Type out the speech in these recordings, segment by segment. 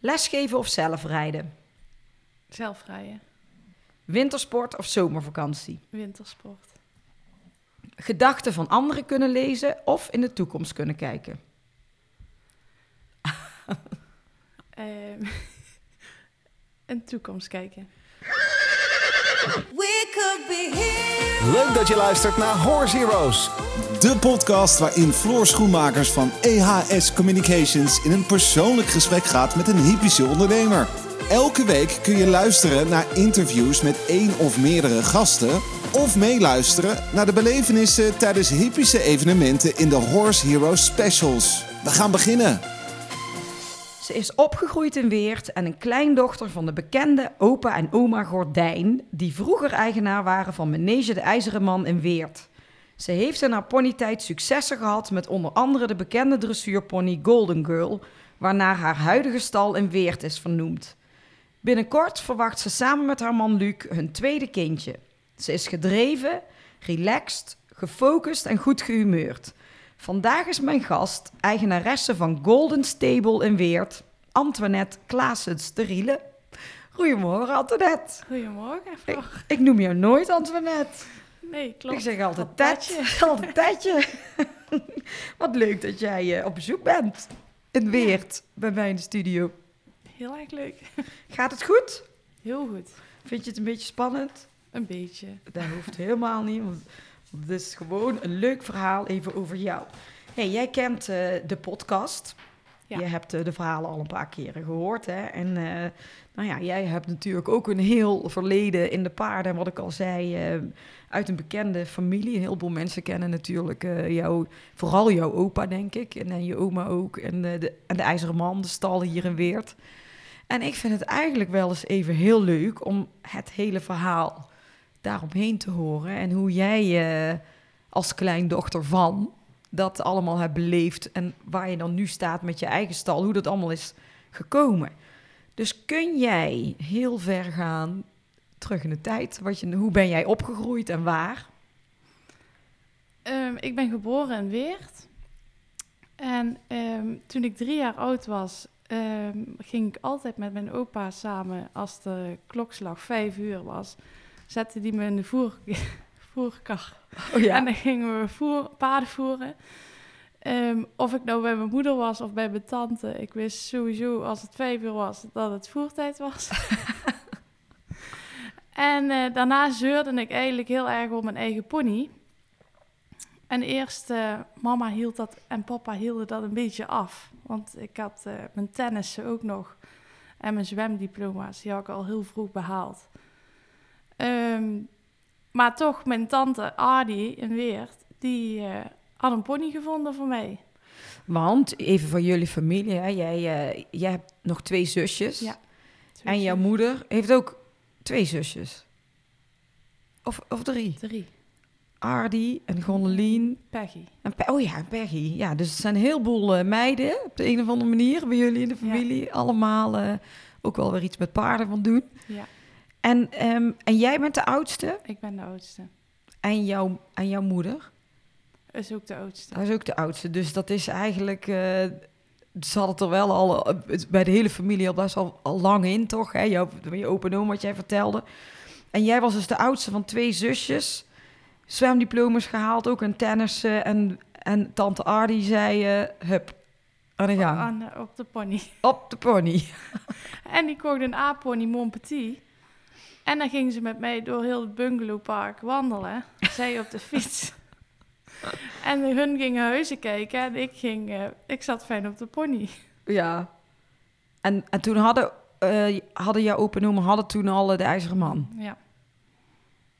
Lesgeven of zelf rijden? Zelf rijden. Wintersport of zomervakantie? Wintersport. Gedachten van anderen kunnen lezen of in de toekomst kunnen kijken? Ehm een toekomst kijken. We could be here. Leuk dat je luistert naar Horse Heroes. De podcast waarin Floor Schoenmakers van EHS Communications in een persoonlijk gesprek gaat met een hypische ondernemer. Elke week kun je luisteren naar interviews met één of meerdere gasten. Of meeluisteren naar de belevenissen tijdens hypische evenementen in de Horse Heroes Specials. We gaan beginnen. Ze is opgegroeid in Weert en een kleindochter van de bekende opa en oma Gordijn, die vroeger eigenaar waren van Menege de IJzeren Man in Weert. Ze heeft in haar ponytijd successen gehad met onder andere de bekende dressuurpony Golden Girl, waarnaar haar huidige stal in Weert is vernoemd. Binnenkort verwacht ze samen met haar man Luc hun tweede kindje. Ze is gedreven, relaxed, gefocust en goed gehumeurd. Vandaag is mijn gast, eigenaresse van Golden Stable in Weert, Antoinette Klaasens de Riele. Goedemorgen, Antoinette. Goedemorgen. Ik, ik noem jou nooit Antoinette. Nee, klopt. Ik zeg altijd Tetje. Altijd Tetje. Wat leuk dat jij eh, op bezoek bent in Weert bij mij in de studio. Heel erg leuk. Gaat het goed? Heel goed. Vind je het een beetje spannend? Een beetje. Dat hoeft helemaal niet, want het is gewoon een leuk verhaal even over jou. Hey, jij kent eh, de podcast. Ja. Je hebt eh, de verhalen al een paar keren gehoord. Hè? En nou ja, jij hebt natuurlijk ook een heel verleden in de paarden. En wat ik al zei, eh, uit een bekende familie. Een heleboel mensen kennen natuurlijk eh, jou, vooral jouw opa, denk ik. En, en je oma ook. En, eh, de, en de IJzeren Man, de stal hier in Weert. En ik vind het eigenlijk wel eens even heel leuk om het hele verhaal daaromheen te horen. En hoe jij eh, als kleindochter van dat allemaal hebt beleefd. En waar je dan nu staat met je eigen stal. Hoe dat allemaal is gekomen. Dus kun jij heel ver gaan terug in de tijd? Wat je, hoe ben jij opgegroeid en waar? Ehm, ik ben geboren in Weert. En ehm, toen ik drie jaar oud was, ehm, ging ik altijd met mijn opa samen, als de klokslag vijf uur was, zette die me in de voer, voerkar. Oh En dan gingen we voer, paarden voeren. Ehm, of ik nou bij mijn moeder was of bij mijn tante, ik wist sowieso als het vijf uur was dat het voertijd was. en eh, daarna zeurde ik eigenlijk heel erg om mijn eigen pony. En eerst, eh, mama hield dat en papa hielden dat een beetje af. Want ik had eh, mijn tennissen ook nog en mijn zwemdiploma's, die had ik al heel vroeg behaald. Ehm, maar toch, mijn tante Adi in Weert, die had een pony gevonden voor mij. Want, even voor jullie familie, hè, jij, eh, jij hebt nog twee zusjes. Ja. En jouw moeder heeft ook twee zusjes. Of, of drie. Drie. Ardi en Gondelien. Peggy. En Pe- oh ja, Peggy. Ja, dus het zijn een heleboel eh, meiden op de een of andere manier bij jullie in de familie. Allemaal eh, ook wel weer iets met paarden van doen. Ja, En, ehm, en jij bent de oudste ik ben de oudste. en, jouw en jouw moeder. Is ook de oudste. Dat is ook de oudste. Dus dat is eigenlijk... eh ze hadden het er wel al eh, bij de hele familie al best wel al lang in, toch? Hè? Jouw, je opa en oma, wat jij vertelde. En jij was dus de oudste van twee zusjes. Zwemdiplomas gehaald, ook een tennis. en, en tante Ardi zei, eh, hup, aan de gang. Aan, op de pony. Op de pony. En die kocht een A-pony Montpetit. En dan ging ze met mij door heel het bungalowpark wandelen. Zij op de fiets. En hun gingen huizen kijken en ik, ging, eh, ik zat fijn op de pony. Ja. En, en toen hadden, eh, hadden jouw opa en oma hadden toen al de IJzeren Man. Ja,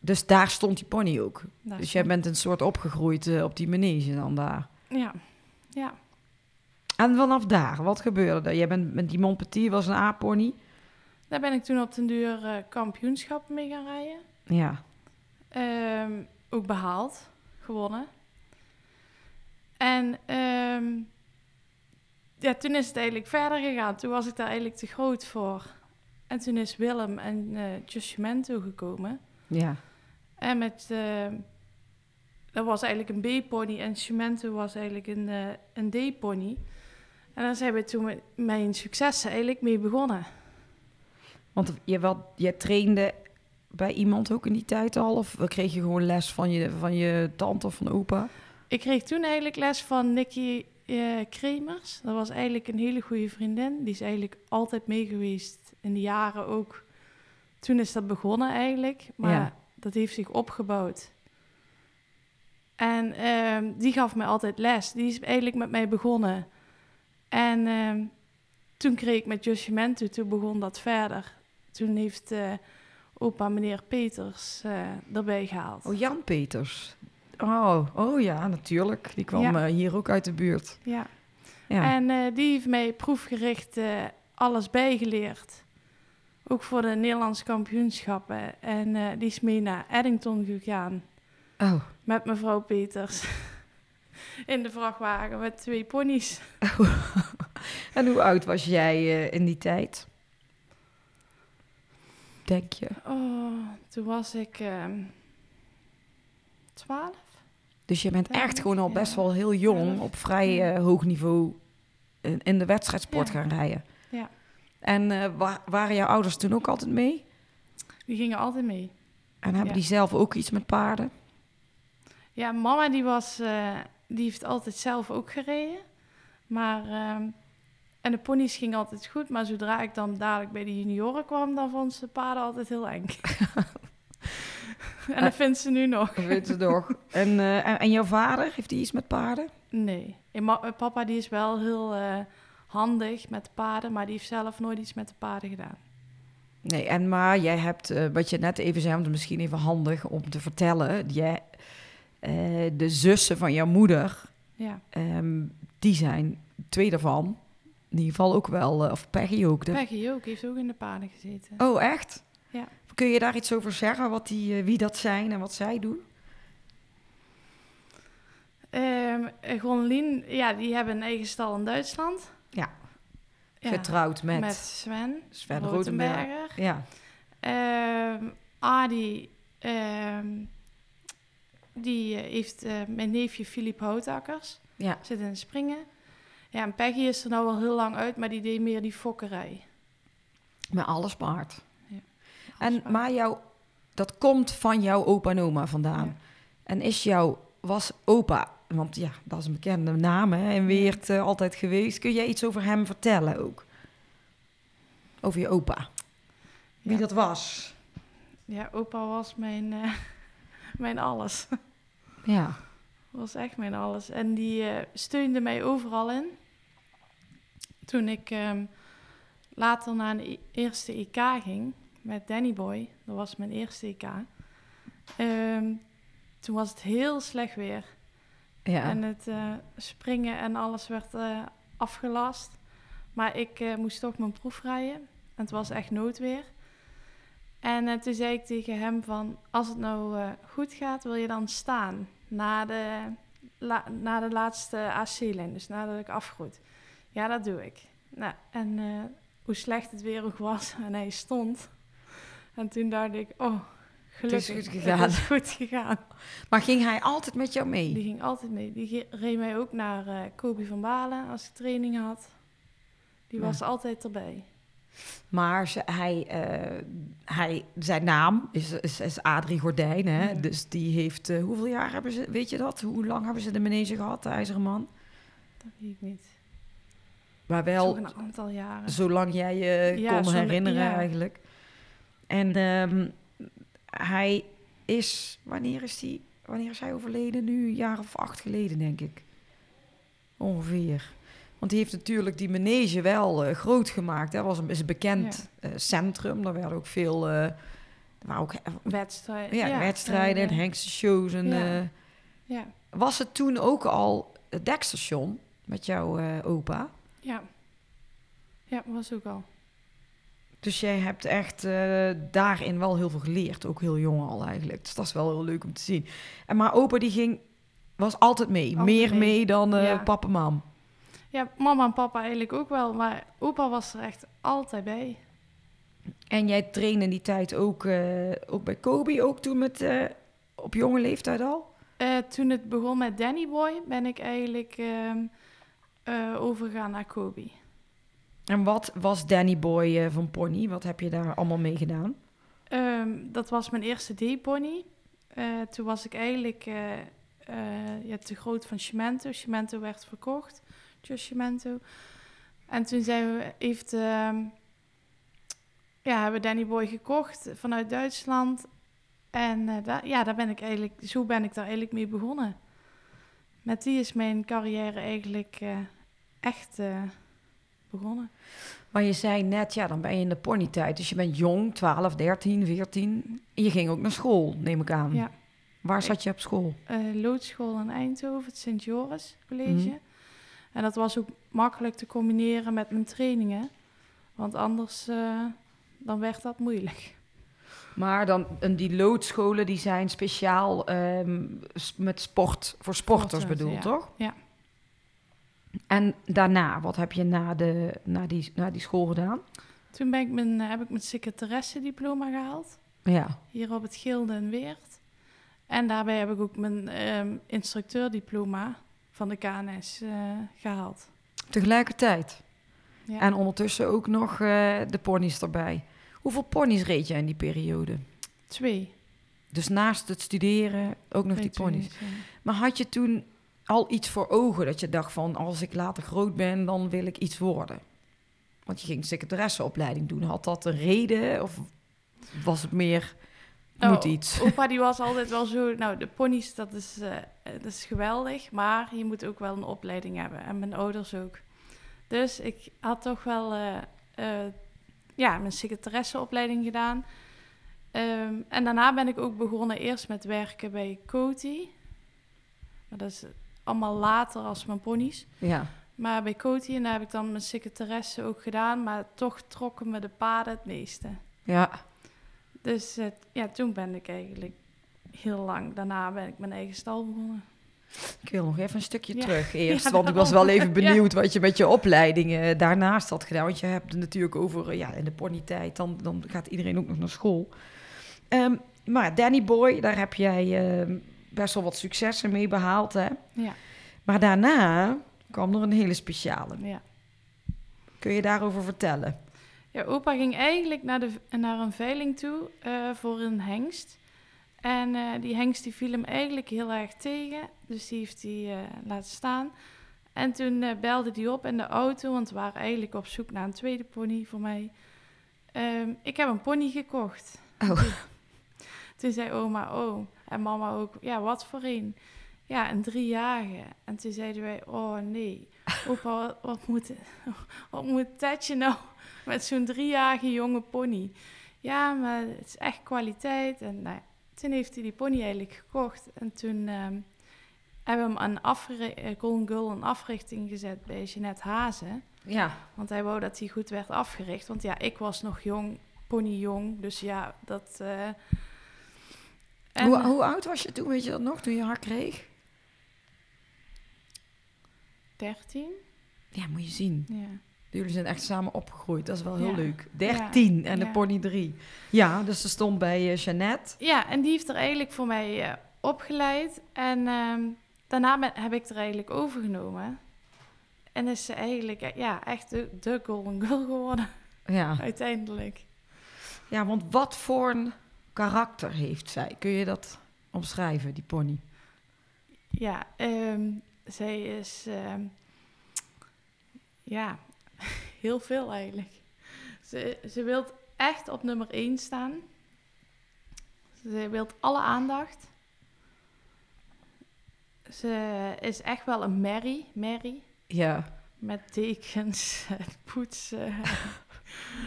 Dus daar stond die pony ook. daar dus jij bent een soort opgegroeid eh, op die manege dan daar. Ja, ja. En vanaf daar, wat gebeurde er? Jij bent met die Montpetit was een A-pony. Daar ben ik toen op den duur kampioenschappen mee gaan rijden. Ja. Ehm, ook behaald, gewonnen. En ehm, ja, toen is het eigenlijk verder gegaan. Toen was ik daar eigenlijk te groot voor. En toen is Willem en Justimento gekomen. Ja. En met... ehm, dat was eigenlijk een B-pony en Cimento was eigenlijk een, eh, een D-pony. En daar zijn we toen met mijn successen eigenlijk mee begonnen. Want je, wat, je trainde bij iemand ook in die tijd al? Of kreeg je gewoon les van je, van je tante of van opa? Ik kreeg toen eigenlijk les van Nicky eh, Kremers. Dat was eigenlijk een hele goede vriendin. Die is eigenlijk altijd mee geweest in de jaren ook. Toen is dat begonnen eigenlijk. Maar Ja. dat heeft zich opgebouwd. En ehm, die gaf mij altijd les. Die is eigenlijk met mij begonnen. En ehm, toen kreeg ik met Josjemento, toen begon dat verder. Toen heeft eh, opa meneer Peters eh, erbij gehaald. Oh, Jan Peters. Oh, oh ja, natuurlijk. Die kwam Ja. eh, hier ook uit de buurt. Ja. Ja. En eh, die heeft mij proefgericht eh, alles bijgeleerd. Ook voor de Nederlandse kampioenschappen. En die is mee naar Eddington gegaan Oh, met mevrouw Peters. In de vrachtwagen met twee ponies. en hoe oud was jij in die tijd? Denk je? Oh, toen was ik ehm, twaalf. Dus je bent echt gewoon al best wel heel jong op vrij eh, hoog niveau in, in de wedstrijdsport gaan rijden. Ja. En eh, wa- waren jouw ouders toen ook altijd mee? Die gingen altijd mee. En hebben die zelf ook iets met paarden? Ja, mama die was, eh, die heeft altijd zelf ook gereden. Maar, ehm, en de ponies gingen altijd goed. Maar zodra ik dan dadelijk bij de junioren kwam, dan vond ze de paarden altijd heel eng. en dat vindt ze nu nog. Dat weet ze toch. En, eh, en, en jouw vader, heeft hij iets met paarden? Nee. Eh, papa die is wel heel eh, handig met de paarden, maar die heeft zelf nooit iets met de paarden gedaan. Nee, en maar jij hebt, wat je net even zei, want misschien even handig om te vertellen. Jij, de zussen van jouw moeder, Ja, ehm, die zijn twee daarvan. In ieder geval ook wel, of Peggy ook. De... Peggy ook, heeft ook in de paarden gezeten. Oh, echt? Ja. Kun je daar iets over zeggen, wat die, eh, wie dat zijn en wat zij doen? Gonlien, ja, die hebben een eigen stal in Duitsland. Ja. Ja, Getrouwd met, met Sven, Sven Rotenberg. Rotenberger. Ja. Ehm, Adi, ehm, die eh, heeft eh, mijn neefje Filip Houtakkers. ja. Zit in springen. Ja, en Peggy is er nou wel heel lang uit, maar die deed meer die fokkerij. Met alles paard. En, maar jou, dat komt van jouw opa en oma vandaan. Ja. En is jouw, was opa, want ja, dat is een bekende naam hè, in Weert eh, altijd geweest. Kun jij iets over hem vertellen ook? Over je opa. Wie Ja. dat was? Ja, opa was mijn, eh, mijn alles. Ja. was echt mijn alles. En die eh, steunde mij overal in. Toen ik ehm, later naar een e- eerste EK ging met Danny Boy, dat was mijn eerste EK. ehm, toen was het heel slecht weer. ja. En het eh, springen en alles werd eh, afgelast. Maar ik eh, moest toch mijn proef rijden. En het was echt noodweer. En toen zei ik tegen hem van... Als het nou goed gaat, wil je dan staan? Na de, la- na de laatste AC-lijn. Dus nadat ik afgroet. Ja, dat doe ik. Nou, en hoe slecht het weer ook was. En hij stond. En toen dacht ik... Oh, gelukkig. goed gegaan. Het is goed gegaan. Maar ging hij altijd met jou mee? Die ging altijd mee. Die reed mij ook naar eh Kobe van Balen als ik training had. Die Ja. was altijd erbij. Maar ze, hij, eh, hij, zijn naam is, is, is Adrie Gordijn, hè? Ja. Dus die heeft, eh, hoeveel jaar hebben ze, weet je dat? Hoe lang hebben ze de manege gehad, de IJzeren Man? Dat weet ik niet. Maar Wel een aantal jaren. zolang jij je Ja, kon herinneren eigenlijk. En ehm, hij is, wanneer is hij, wanneer is hij overleden? Nu een jaar of acht geleden, denk ik. Ongeveer. Want die heeft natuurlijk die manege wel eh, groot gemaakt. Dat was een, is een bekend eh, centrum. Daar werden ook veel, er waren ook Wedstrijden. ja, wedstrijden en hengsenshows. En, Ja. Ja, was het toen ook al het dekstation met jouw opa? ja. Ja, was ook al. Dus jij hebt echt eh, daarin wel heel veel geleerd, ook heel jong al eigenlijk. Dus dat is wel heel leuk om te zien. En maar opa die ging, was altijd mee, Altijd meer mee, mee. dan eh, Ja. papa en mam. Ja, mama en papa eigenlijk ook wel. Maar opa was er echt altijd bij. En jij trainde in die tijd ook, eh, ook bij Kobe, ook toen met, op jonge leeftijd al? Toen het begon met Danny Boy, ben ik eigenlijk ehm, eh, overgegaan naar Kobe. En wat was Danny Boy eh, van Pony? Wat heb je daar allemaal mee gedaan? Ehm, dat was mijn eerste D-pony. Eh, toen was ik eigenlijk eh, ja, te groot van Cimento. Cimento werd verkocht. Just Cimento. En toen zijn we, heeft, ehm, ja, hebben we Danny Boy gekocht vanuit Duitsland. En ja, daar ben ik eigenlijk, zo ben ik daar eigenlijk mee begonnen. Met die is mijn carrière eigenlijk echt begonnen. Maar je zei net, ja, dan ben je in de ponytijd. Dus je bent jong, 12, 13, 14. En je ging ook naar school, neem ik aan. Ja. Waar zat je op school? eh, loodschool in Eindhoven, het Sint-Joris College. Mhm. En dat was ook makkelijk te combineren met mijn trainingen. Want anders eh, dan werd dat moeilijk. Maar dan, en die loodscholen die zijn speciaal ehm, met sport, voor sporters Sporten, bedoeld, ja. toch? Ja. En daarna, wat heb je na, de, na, die, na die school gedaan? Toen ben ik mijn, heb ik mijn secretaresse diploma gehaald. Ja. Hier op het Gilde in Weert. En daarbij heb ik ook mijn ehm instructeurdiploma van de KNS eh, gehaald. Tegelijkertijd. Ja. En ondertussen ook nog eh, de ponies erbij. Hoeveel ponies reed je in die periode? Twee. Dus naast het studeren ook nog die ponies. ja. Maar had je toen al iets voor ogen dat je dacht van als ik later groot ben, dan wil ik iets worden? Want je ging secretaresseopleiding doen. Had dat een reden of was het meer moet iets? Opa die was altijd wel zo, nou de ponies dat is, eh, dat is geweldig, maar je moet ook wel een opleiding hebben. En mijn ouders ook. Dus ik had toch wel eh, eh, ja, mijn secretaresseopleiding gedaan. Ehm, en daarna ben ik ook begonnen eerst met werken bij Coty. Maar dat is allemaal later als mijn ponies. Ja. Maar bij Coty, en daar heb ik dan mijn secretaresse ook gedaan, maar toch trokken me de paden het meeste. Ja. Dus eh, ja, toen ben ik eigenlijk heel lang. Daarna ben ik mijn eigen stal begonnen. Ik wil nog even een stukje Ja. terug eerst, Ja, want ik was wel even benieuwd wat je met je opleiding eh, daarnaast had gedaan. Want je hebt het natuurlijk over, eh, ja, in de ponytijd, dan, dan gaat iedereen ook nog naar school. Ehm, maar Danny Boy, daar heb jij ehm, best wel wat successen mee behaald, hè? Ja, Maar daarna kwam er een hele speciale. ja. Kun je daarover vertellen? ja opa ging eigenlijk naar, de, naar een veiling toe eh, voor een hengst. En eh, die hengst die viel hem eigenlijk heel erg tegen. Dus die heeft hij eh, laten staan. En toen belde hij op in de auto, want we waren eigenlijk op zoek naar een tweede pony voor mij. Ehm, ik heb een pony gekocht. Oh. Toen zei oma, oh, en mama ook, ja, wat voor een? Ja, een driejarige. En toen zeiden wij, oh nee, opa, wat, wat moet, wat moet Tetje nou met zo'n driejarige jonge pony? Ja, maar het is echt kwaliteit. En nou, toen heeft hij die pony eigenlijk gekocht. En toen ehm, hebben we hem aan afre- eh, Golden Girl een africhting gezet bij Jeanette Hazen. Ja. Want hij wou dat hij goed werd afgericht. Want ja, ik was nog jong, pony jong. Dus ja, dat... eh, en, Hoe, hoe oud was je toen, weet je dat nog, toen je haar kreeg? 13? Ja, moet je zien. Ja. Jullie zijn echt samen opgegroeid. Dat is wel heel Ja. leuk. 13 en de pony 3. Ja, dus ze stond bij eh, Jeannette. ja, en die heeft er eigenlijk voor mij eh, opgeleid. En ehm, daarna ben- heb ik er eigenlijk overgenomen. En is ze eigenlijk eh, ja, echt de, de Golden Girl geworden, Ja. uiteindelijk. ja, want wat voor een karakter heeft zij? Kun je dat omschrijven, die pony? Ja, ehm, zij is... ehm, ja, heel veel eigenlijk. Ze, ze wil echt op nummer 1 staan. Ze wil alle aandacht. Ze is echt wel een Mary, Mary. Ja. Met tekens, poetsen.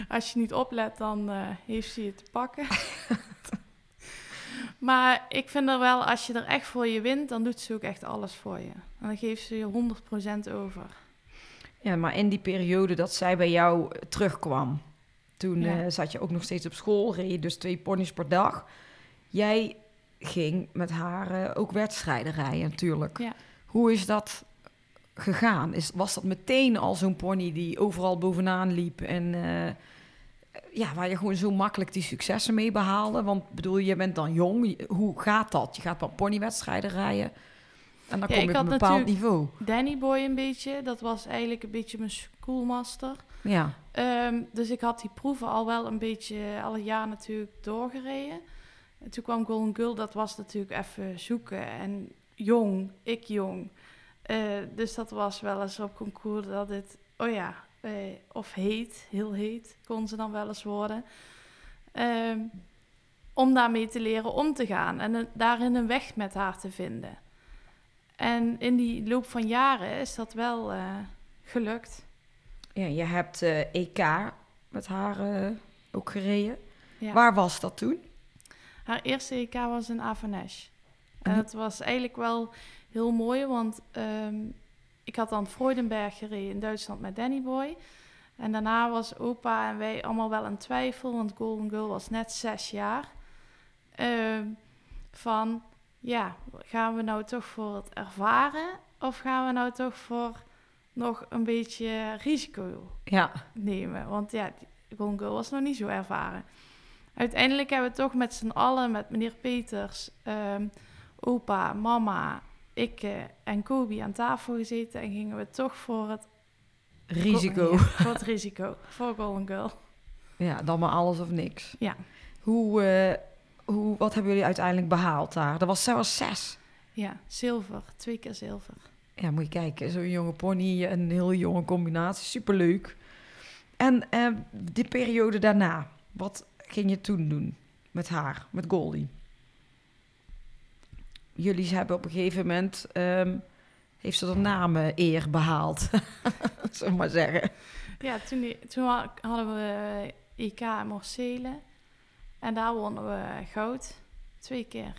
Als je niet oplet, dan eh, heeft ze je te pakken. Maar ik vind er wel, als je er echt voor je wint, dan doet ze ook echt alles voor je. En dan geeft ze je 100% over. Ja, maar in die periode dat zij bij jou eh, terugkwam, toen Ja. eh, zat je ook nog steeds op school, reed je dus twee ponies per dag. Jij ging met haar eh, ook wedstrijden rijden natuurlijk. Ja. Hoe is dat gegaan? Is, was dat meteen al zo'n pony die overal bovenaan liep en ja, waar je gewoon zo makkelijk die successen mee behaalde? Want bedoel, je bent dan jong, hoe gaat dat? Je gaat wel ponywedstrijden rijden. En dan Ja, kom je op een bepaald niveau. Danny Boy een beetje, dat was eigenlijk een beetje mijn schoolmaster. Ja. Ehm, dus ik had die proeven al wel een beetje alle jaar natuurlijk doorgereden. En toen kwam Golden Girl, dat was natuurlijk even zoeken. En jong, ik jong. Eh, dus dat was wel eens op concours dat het, oh ja, eh, of heet, heel heet, kon ze dan wel eens worden. Ehm, om daarmee te leren om te gaan en een- daarin een weg met haar te vinden. En in die loop van jaren is dat wel eh, gelukt. ja, je hebt eh, EK met haar ook gereden. Ja. Waar was dat toen? Haar eerste EK was in Avanesh. En het was eigenlijk wel heel mooi, want ehm, ik had dan Freudenberg gereden in Duitsland met Danny Boy. En daarna was opa en wij allemaal wel in twijfel, want Golden Girl was net zes jaar. Ehm, van, ja, gaan we nou toch voor het ervaren of gaan we nou toch voor nog een beetje risico Ja. nemen. Want ja, Golden Girl was nog niet zo ervaren. Uiteindelijk hebben we toch met z'n allen, met meneer Peters, ehm, opa, mama, ik eh, en Kobe aan tafel gezeten en gingen we toch voor het Risico. Ja, voor het risico, voor Golden Girl. Ja, dan maar alles of niks. Ja. Hoe, eh, hoe, wat hebben jullie uiteindelijk behaald daar? Dat was zelfs zes. Ja, zilver, twee keer zilver. Ja, moet je kijken. Zo'n jonge pony, een heel jonge combinatie. Superleuk. En eh, die periode daarna, wat ging je toen doen met haar, met Goldie? Jullie hebben op een gegeven moment, ehm, heeft ze de namen eer behaald. Zullen maar zeggen. Ja, toen, toen ha- hadden we eh, in Morcelen en daar wonnen we goud. Twee keer.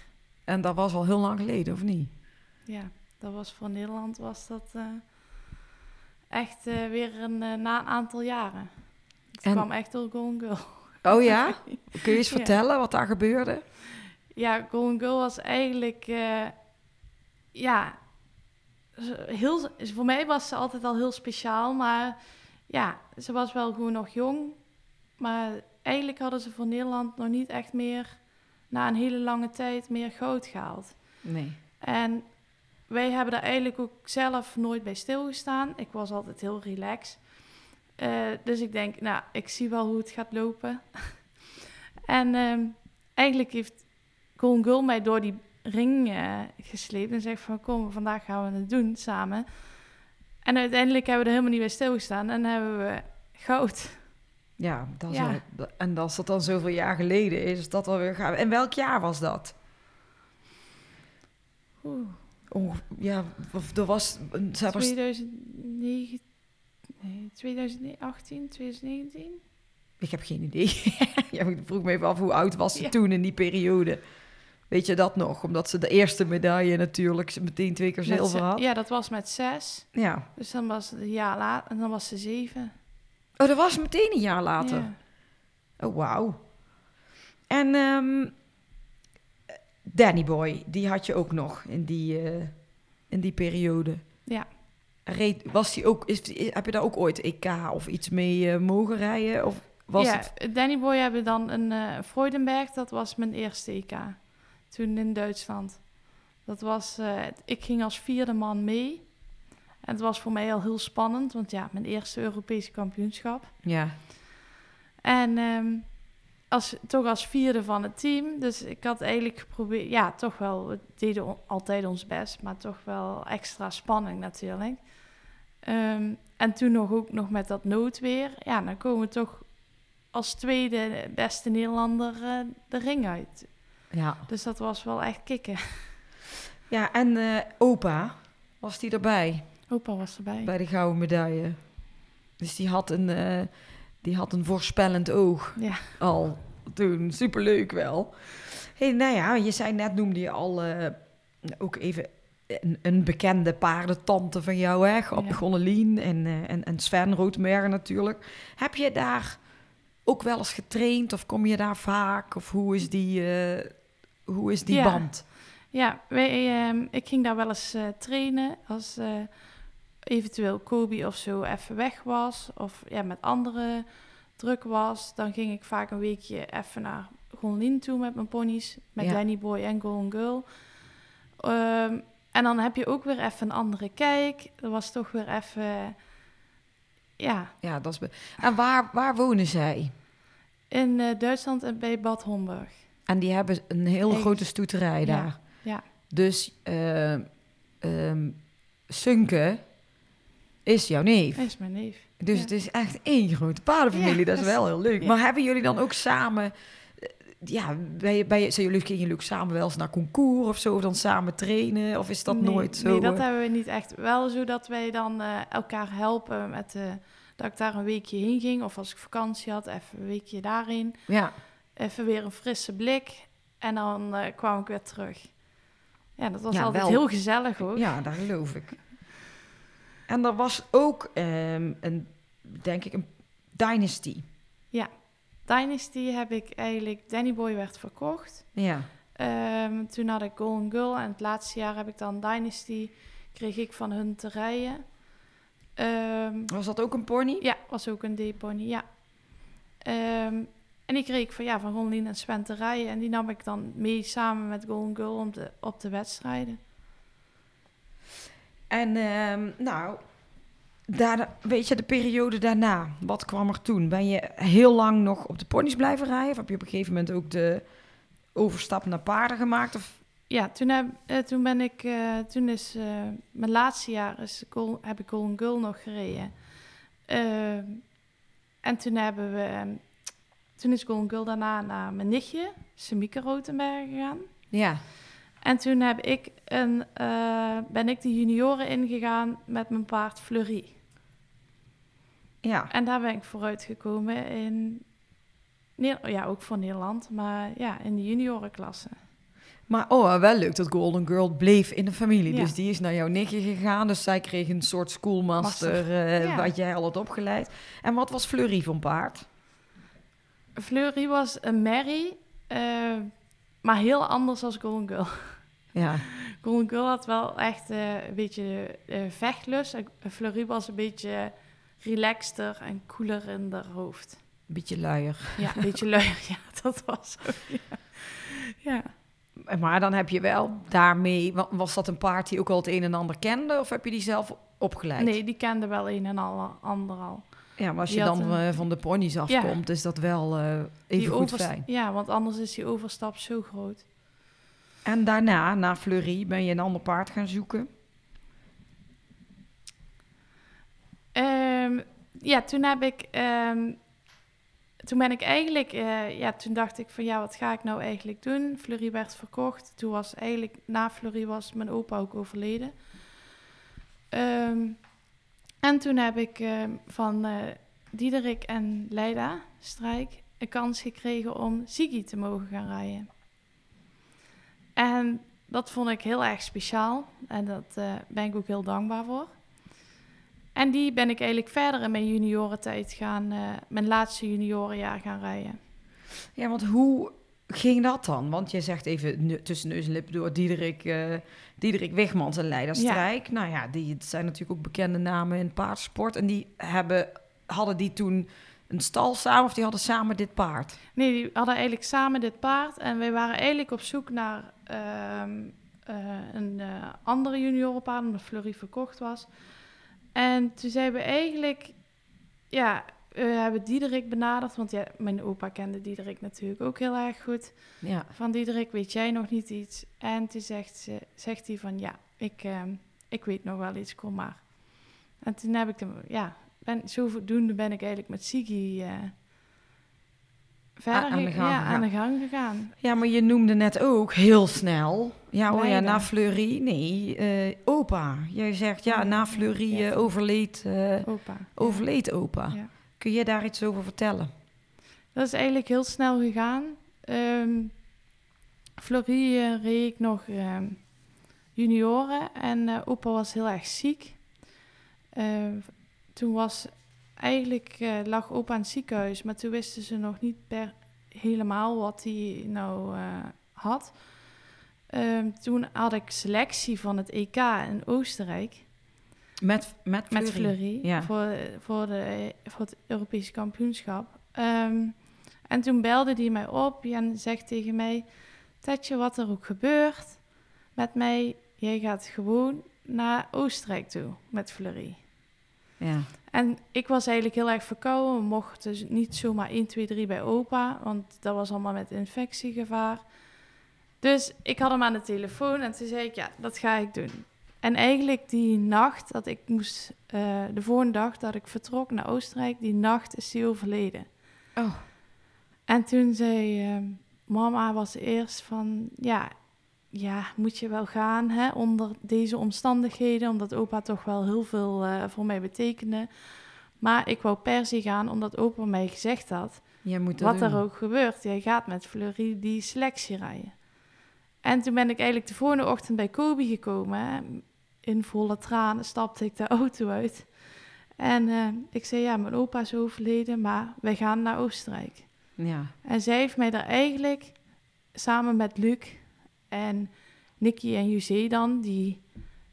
En dat was al heel lang geleden, of niet? Ja, dat was voor Nederland was dat eh, echt eh, weer een, eh, na een aantal jaren. Het En- kwam echt door Golden Girl. Oh ja? Kun je eens Ja. vertellen wat daar gebeurde? Ja, Golden Girl was eigenlijk, eh, ja, heel, voor mij was ze altijd al heel speciaal, maar ja, ze was wel gewoon nog jong. Maar eigenlijk hadden ze voor Nederland nog niet echt meer, na een hele lange tijd, meer goud gehaald. Nee. En wij hebben daar eigenlijk ook zelf nooit bij stilgestaan. Ik was altijd heel relaxed. Eh, dus ik denk, nou, ik zie wel hoe het gaat lopen. en ehm, eigenlijk heeft Golden Girl mij door die ring eh, gesleept en zegt van, kom, vandaag gaan we het doen samen. En uiteindelijk hebben we er helemaal niet bij stilgestaan en hebben we goud. Ja, dat is Ja. en als dat dan zoveel jaar geleden is, is dat alweer gaaf. En welk jaar was dat? Oeh, Oh, ja, of er was... Zij was 2009, nee, 2018, 2019? ik heb geen idee. ja, ik vroeg me even af, hoe oud was ze Ja. toen in die periode? Weet je dat nog? Omdat ze de eerste medaille natuurlijk meteen twee keer zilver had. Ja, dat was met zes. Ja. Dus dan was het een jaar later en dan was ze zeven. Oh, dat was meteen een jaar later. Ja. Oh, wauw. En ehm, Danny Boy, die had je ook nog in die, eh, in die periode. Ja. Reed, was die ook, is, heb je daar ook ooit EK of iets mee eh, mogen rijden? Of was ja, het... Danny Boy hebben dan een eh Freudenberg, dat was mijn eerste EK. Toen in Duitsland. Dat was, eh, ik ging als vierde man mee. En het was voor mij al heel spannend, want ja, mijn eerste Europese kampioenschap. Ja. En ehm, als, toch als vierde van het team. Dus ik had eigenlijk geprobeerd, ja, toch wel, we deden altijd ons best, maar toch wel extra spanning natuurlijk. Ehm, en toen nog ook nog met dat noodweer. Ja, dan komen we toch als tweede beste Nederlander eh, de ring uit. Ja. Dus dat was wel echt kicken. Ja, en eh, opa, was die erbij? Opa was erbij. Bij de gouden medaille. Dus die had een, eh, die had een voorspellend oog Ja. al toen. Superleuk wel. hey, nou ja, je zei net, noemde je al eh, ook even een, een bekende paardentante van jou, hè? Op Ja. Gonnelien en, eh, en, en Sven Roodmerger natuurlijk. Heb je daar ook wel eens getraind of kom je daar vaak? Of hoe is die, eh, hoe is die Ja. band? Ja, wij, ehm, ik ging daar wel eens eh, trainen als eh, eventueel Kobe of zo even weg was. Of ja, met andere druk was. Dan ging ik vaak een weekje even naar Gonlin toe met mijn ponies. Met Ja. Danny Boy en Golden Girl. Ehm, En dan heb je ook weer even een andere kijk. Dat was toch weer even... Ja, Ja, dat is... En waar, waar wonen zij? in eh, Duitsland en bij Bad Homburg. En die hebben een hele grote stoeterij daar. ja. Dus ehm, Sunke is jouw neef. Is mijn neef. Dus Ja. het is echt één grote paardenfamilie. Ja, dat is wel heel leuk. Maar hebben jullie dan ook samen... eh, Ja, bij, bij, zijn jullie, gingen jullie ook samen wel eens naar concours of zo? Of dan samen trainen? Of is dat nee, nooit zo? Nee, dat eh? hebben we niet echt. Wel zo dat wij dan eh, elkaar helpen met... eh, dat ik daar een weekje heen ging. Of als ik vakantie had, even een weekje daarheen. Ja, Even weer een frisse blik. En dan eh, kwam ik weer terug. Ja, dat was Ja, altijd wel. heel gezellig ook. ja, dat geloof ik. En er was ook, ehm, een, denk ik, een Dynasty. Dynasty heb ik eigenlijk... Danny Boy werd verkocht. Ja, Ehm, toen had ik Golden Girl. En het laatste jaar heb ik dan Dynasty... kreeg ik van hun te rijden. Ehm, was dat ook een pony? ja, was ook een D-pony, ja. En die kreeg ik van, ja, van Ronlien en Sven te rijden. En die nam ik dan mee samen met Golden Girl om de, op de wedstrijden. En ehm, nou, daar, weet je, de periode daarna, wat kwam er toen? Ben je heel lang nog op de ponies blijven rijden? Of heb je op een gegeven moment ook de overstap naar paarden gemaakt? Of, Ja, toen, heb, eh, toen ben ik, eh, toen is eh, mijn laatste jaar is heb ik Golden Girl nog gereden. Ehm, en toen hebben we, ehm, toen is Golden Girl daarna naar mijn nichtje, Semieke Rotenberg gegaan. ja, En toen heb ik een, eh, ben ik de junioren ingegaan met mijn paard Fleury. ja. En daar ben ik vooruit gekomen in, ja, ook voor Nederland, maar ja, in de juniorenklasse. Maar oh, wel leuk dat Golden Girl bleef in de familie. Ja. Dus die is naar jouw nichtje gegaan. Dus zij kreeg een soort schoolmaster, Master. eh, Ja. wat jij al had opgeleid. En wat was Fleury van paard? Fleury was een merrie, eh, maar heel anders als Golden Girl. Ja, Golden Girl had wel echt eh, een beetje eh vechtlust. En Fleury was een beetje relaxter en cooler in haar hoofd. een beetje luier. Ja, een beetje luier. Ja, dat was zo. Ja. ja. Maar dan heb je wel daarmee... wa- Was dat een paard die ook al het een en ander kende? Of heb je die zelf opgeleid? Nee, die kende wel een en ander al. Ja, maar als je dan een- eh, van de ponies afkomt, is dat wel Die even goed overst- fijn. Ja, want anders is die overstap zo groot. En daarna, na Fleury, ben je een ander paard gaan zoeken. Ehm, ja, toen heb ik... ehm, toen ben ik eigenlijk... eh, ja, toen dacht ik van ja, wat ga ik nou eigenlijk doen? Fleury werd verkocht. Toen was eigenlijk... Na Fleury was mijn opa ook overleden. Ehm, en toen heb ik ehm, van eh Diederik en Leida Strijk een kans gekregen om Ziggy te mogen gaan rijden. En dat vond ik heel erg speciaal. En dat eh, ben ik ook heel dankbaar voor. En die ben ik eigenlijk verder in mijn juniorentijd gaan, eh, mijn laatste juniorenjaar gaan rijden. Ja, want hoe ging dat dan? Want je zegt even tussen neus en lippen door Diederik, eh Diederik Wigmans en Leider Ja. Strijk. Nou ja, die zijn natuurlijk ook bekende namen in paardsport. En die hebben, hadden die toen een stal samen of die hadden samen dit paard? Nee, die hadden eigenlijk samen dit paard. En wij waren eigenlijk op zoek naar eh, een eh, andere juniorenpaard, omdat Fleury verkocht was. En toen zijn we eigenlijk, ja, we hebben Diederik benaderd. Want ja, mijn opa kende Diederik natuurlijk ook heel erg goed. Ja. Van Diederik, weet jij nog niet iets? En toen zegt, ze, zegt hij van, ja, ik, ehm, ik weet nog wel iets, kom maar. En toen heb ik hem, ja, ben, zodoende ben ik eigenlijk met Sigi eh, verder aan de gang ja, aan de gang gegaan. ja, maar je noemde net ook heel snel. Ja, oh ja, na Fleury. Nee, eh, opa. Jij zegt ja, na Fleury overleed, Opa. overleed opa. Ja. Kun je daar iets over vertellen? Dat is eigenlijk heel snel gegaan. Ehm Florie eh, reed nog ehm, junioren en eh, opa was heel erg ziek. Eh, toen was eigenlijk, eh, lag opa in het ziekenhuis, maar toen wisten ze nog niet per helemaal wat hij nou had. Ehm, toen had ik selectie van het EK in Oostenrijk. Met, met Fleury? Met Fleury. Ja. Voor, voor, de, voor het Europese kampioenschap. Ehm, en toen belde hij mij op en zegt tegen mij... Tetje, wat er ook gebeurt met mij... jij gaat gewoon naar Oostenrijk toe met Fleury. Ja. En ik was eigenlijk heel erg verkouden. We mochten dus niet zomaar 1, 2, 3 bij opa, want dat was allemaal met infectiegevaar. Dus ik had hem aan de telefoon en toen zei ik, ja, dat ga ik doen. En eigenlijk die nacht dat ik moest, eh, de volgende dag dat ik vertrok naar Oostenrijk, die nacht is hij overleden. Oh. En toen zei eh, mama was eerst van, ja, ja, moet je wel gaan hè, onder deze omstandigheden, omdat opa toch wel heel veel eh, voor mij betekende. Maar ik wou per se gaan, omdat opa mij gezegd had, Jij moet wat doen. er ook gebeurt, jij gaat met Fleury die selectie rijden. En toen ben ik eigenlijk de volgende ochtend bij Kobe gekomen. In volle tranen stapte ik de auto uit. En eh, ik zei, ja, mijn opa is overleden, maar wij gaan naar Oostenrijk. Ja. En zij heeft mij daar eigenlijk samen met Luc en Nicky en José dan, die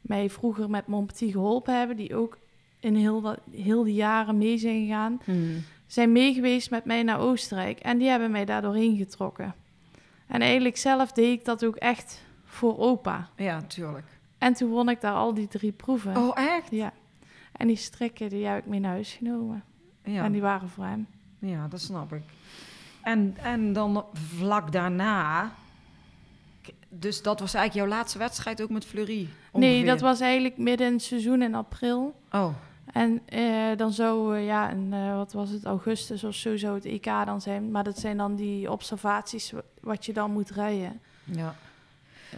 mij vroeger met Mon Petit geholpen hebben, die ook in heel, dat, heel die jaren mee zijn gegaan, Hmm. zijn meegeweest met mij naar Oostenrijk. En die hebben mij daar doorheen getrokken. En eigenlijk zelf deed ik dat ook echt voor opa. Ja, tuurlijk. En toen won ik daar al die drie proeven. Oh, echt? Ja. En die strikken, die heb ik mee naar huis genomen. Ja. En die waren voor hem. Ja, dat snap ik. En, en dan vlak daarna... Dus dat was eigenlijk jouw laatste wedstrijd ook met Fleury? Nee, dat was eigenlijk midden in het seizoen in april. Oh, En eh, dan zou, eh, ja, in, eh, wat was het, augustus of zo zou het EK dan zijn. Maar dat zijn dan die observaties wa- wat je dan moet rijden. ja.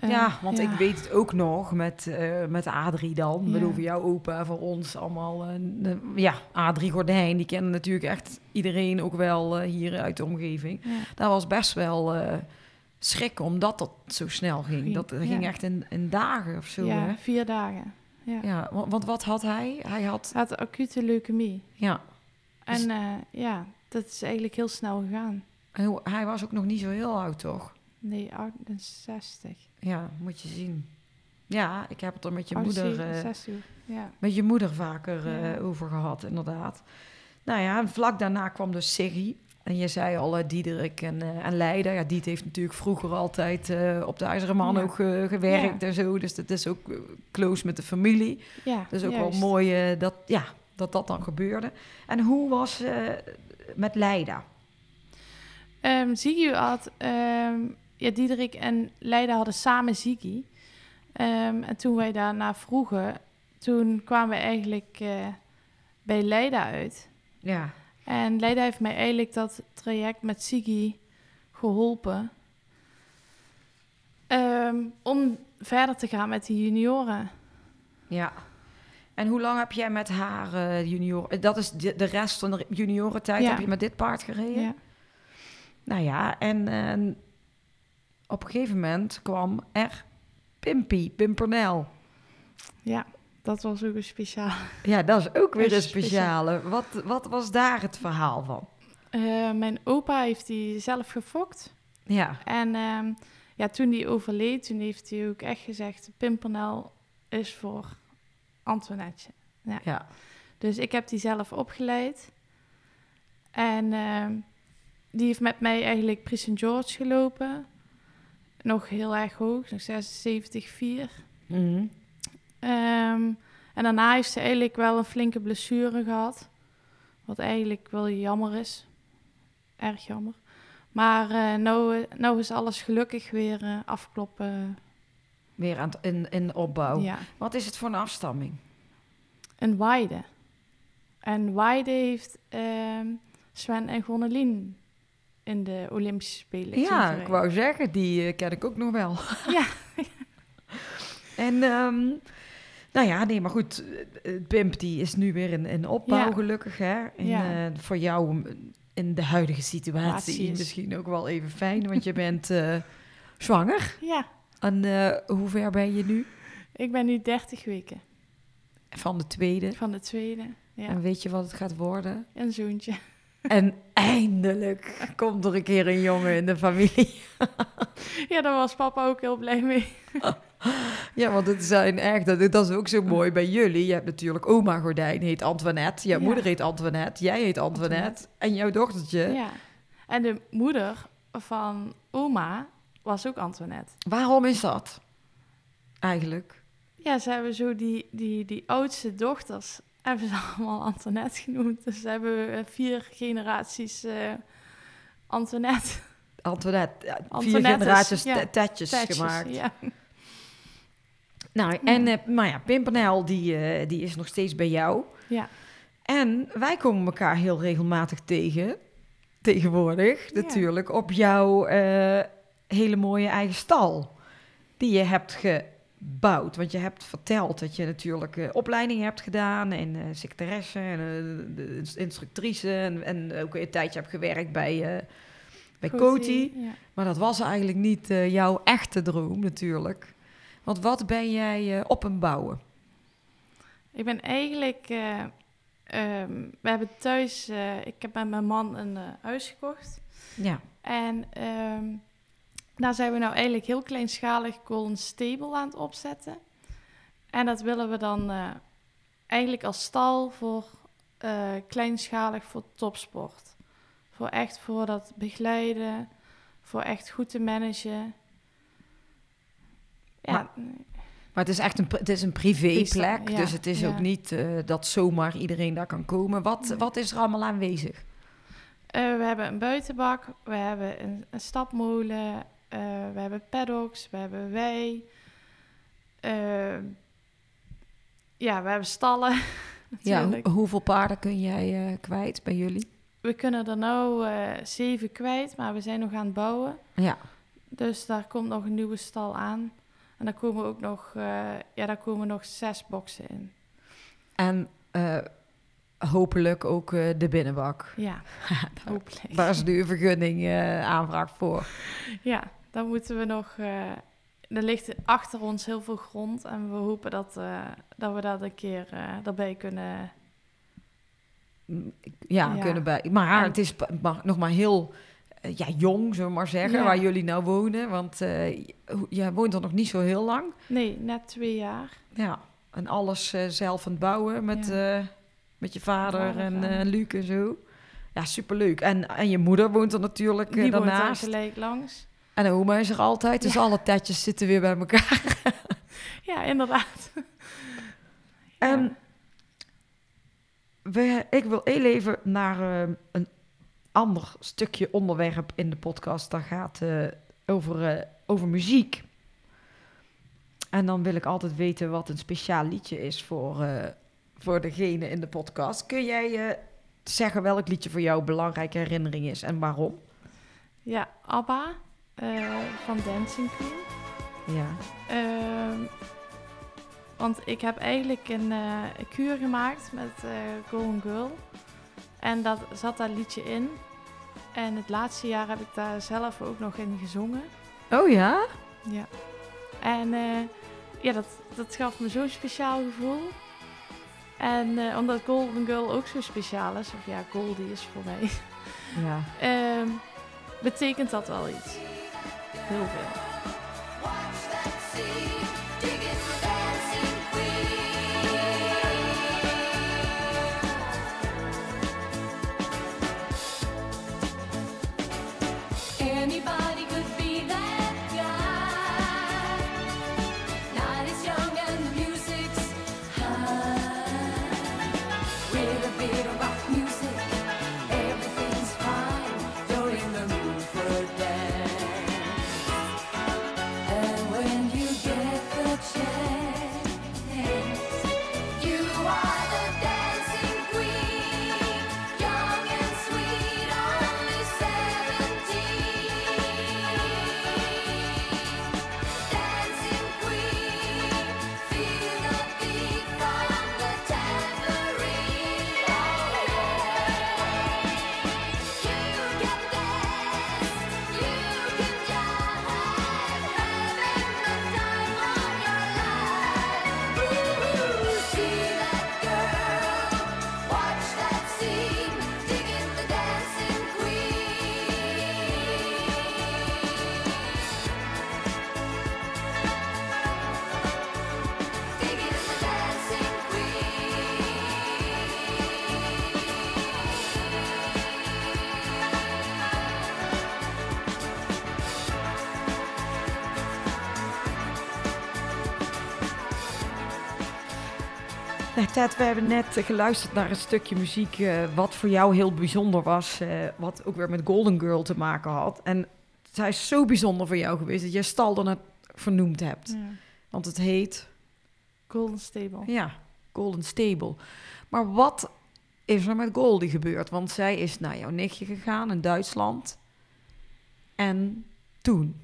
Eh, ja, want ja. ik weet het ook nog met, eh, met Adrie dan. Ik bedoel, voor jouw opa, voor ons allemaal. eh, de- ja, Adrie Gordijn, die kennen natuurlijk echt iedereen ook wel hier uit de omgeving. Ja. Dat was best wel schrik, omdat dat zo snel ging. Dat ging echt in, in dagen of zo, ja, hè? vier dagen. Ja. Ja, want, want wat had hij? Hij had, Hij had acute leukemie. ja, Dus- En eh, ja, dat is eigenlijk heel snel gegaan. hij was ook nog niet zo heel oud, toch? Nee, 68. Ja, moet je zien. Ja, ik heb het er met je Oh, moeder... eh, 67. Ja. met je moeder vaker eh, over gehad, inderdaad. Nou ja, vlak daarna kwam dus Siggy. En je zei al, uh, Diederik en, en Leida. Ja, Diet heeft natuurlijk vroeger altijd op de IJzeren Man Ja. ook gewerkt en zo. Dus dat is ook close met de familie. ja, is ook juist. wel mooi dat, ja, dat dat dan gebeurde. En hoe was met Leida? Ehm Ziggy had... ehm, ja, Diederik en Leida hadden samen Ziggy. Ehm, en toen wij daarna vroegen... Toen kwamen we eigenlijk eh, bij Leida uit. Ja, En Leida heeft mij eigenlijk dat traject met Ziggy geholpen. Ehm, om verder te gaan met die junioren. ja. En hoe lang heb jij met haar eh, junior... eh, Dat is de, de rest van de juniorentijd Ja. heb je met dit paard gereden? Ja. Nou ja, en eh, op een gegeven moment kwam er Pimpy, Pimpernel. ja, dat was ook een speciaal. Ja, dat is ook weer een speciale. Wat, wat was daar het verhaal van? Eh, mijn opa heeft die zelf gefokt. Ja, En ehm, ja, toen die overleed, toen heeft hij ook echt gezegd... Pimpernel is voor Antoinette. ja. Dus ik heb die zelf opgeleid. En ehm, die heeft met mij eigenlijk Prix St. George gelopen. Nog heel erg hoog, nog 76,4. Mhm. Ehm, en daarna heeft ze eigenlijk wel een flinke blessure gehad. Wat eigenlijk wel jammer is. Erg jammer. Maar eh nou, nou is alles gelukkig weer eh, afkloppen. Weer aan in, in opbouw. Ja, Wat is het voor een afstamming? een Weide. En Weide heeft ehm, Sven en Gonelien in de Olympische Spelen. Ja, ik wou zeggen, die eh, ken ik ook nog wel. Ja. en, ehm, nou ja, nee, maar goed. eh, Pimp, die is nu weer in, in opbouw, Ja. gelukkig, hè? En, Ja. eh, voor jou in de huidige situatie Situatie is- misschien ook wel even fijn, want je bent zwanger. Ja, En hoe ver ben je nu? ik ben nu 30 weken Van de tweede. van de tweede. Ja, En weet je wat het gaat worden? een zoontje. En eindelijk komt er een keer een jongen in de familie. Ja, daar was papa ook heel blij mee. Ja, want het zijn echt, dat, dat is ook zo mooi bij jullie. Je hebt natuurlijk oma Gordijn, heet Antoinette. Jouw Ja. moeder heet Antoinette. Jij heet Antoinette. Antoinette. En jouw dochtertje. Ja. En de moeder van oma was ook Antoinette. Waarom is dat? eigenlijk. Ja, ze hebben zo die, die, die oudste dochters, hebben ze allemaal Antoinette genoemd. Dus hebben eh, vier generaties eh Antoinette. Antoinette, ja, vier generaties ja. te- tetjes, Tetjes, gemaakt. Ja. Nou, en eh, maar ja, Pimpernel, die, die is nog steeds bij jou. ja. En wij komen elkaar heel regelmatig tegen, tegenwoordig natuurlijk, op jouw hele mooie eigen stal. Die je hebt gebouwd. Want je hebt verteld dat je natuurlijk eh, opleiding hebt gedaan en eh secretaresse en ins- instructrice. En, en ook een tijdje hebt gewerkt bij, bij Coty. Ja. Maar dat was eigenlijk niet jouw echte droom natuurlijk. Want wat ben jij op en bouwen? Ik ben eigenlijk... ehm, we hebben thuis... ik heb met mijn man een huis gekocht. Ja. En ehm, daar zijn we nou eigenlijk heel kleinschalig Golden Stable aan het opzetten. En dat willen we dan eh, eigenlijk als stal voor eh, kleinschalig voor topsport. Voor echt voor dat begeleiden, voor echt goed te managen. Ja, Maar- Maar het is echt een, het is een privéplek, ja, dus het is ja. ook niet eh, dat zomaar iedereen daar kan komen. Wat, Nee. wat is er allemaal aanwezig? We hebben een buitenbak, we hebben een, een stapmolen, eh, we hebben paddocks, we hebben wei. Eh, ja, we hebben stallen. Ja, hoeveel paarden kun jij eh, kwijt bij jullie? We kunnen er nou zeven kwijt, maar we zijn nog aan het bouwen. Ja, Dus daar komt nog een nieuwe stal aan. En daar komen ook nog, ja, daar komen nog zes boxen in. en hopelijk ook de binnenbak. Ja, hopelijk. Daar is nu een vergunning aanvraag voor. Ja, dan moeten we nog. eh, er ligt achter ons heel veel grond en we hopen dat, eh, dat we dat een keer eh erbij kunnen. Ja, Ja. kunnen bij. Maar En- het is maar, nog maar heel ja, jong, zullen we maar zeggen, Ja. waar jullie nou wonen. Want je- jij woont er nog niet zo heel lang. Nee, net twee jaar. Ja, en alles zelf aan het bouwen met, Ja. met je vader en Luc en zo. Ja, superleuk. En, en je moeder woont er natuurlijk eh, Die woont er daarnaast. gelijk langs. En oma is er altijd, dus Ja. alle tetjes zitten weer bij elkaar. Ja, inderdaad. En we, ik wil heel even naar eh, een ander stukje onderwerp in de podcast. Dat gaat eh, over, eh, over muziek. En dan wil ik altijd weten wat een speciaal liedje is voor, eh, voor degene in de podcast. Kun jij eh, zeggen welk liedje voor jou een belangrijke herinnering is en waarom? Ja, ABBA eh, van Dancing Queen. Ja. Ehm, want ik heb eigenlijk een, eh, kuur gemaakt met eh, Golden Girl. En dat zat daar liedje in. En het laatste jaar heb ik daar zelf ook nog in gezongen. Oh ja? Ja. En ja, dat, dat gaf me zo'n speciaal gevoel. En omdat Golden Girl ook zo speciaal is, of ja, Goldie is voor mij, Ja. ehm, betekent dat wel iets. Heel veel. Watch Ted, we hebben net geluisterd naar een stukje muziek eh, wat voor jou heel bijzonder was. eh, wat ook weer met Golden Girl te maken had. En zij is zo bijzonder voor jou geweest dat je stal dan het vernoemd hebt. Ja. Want het heet, Golden Stable. ja, Golden Stable. Maar wat is er met Goldie gebeurd? Want zij is naar jouw nichtje gegaan in Duitsland. En toen?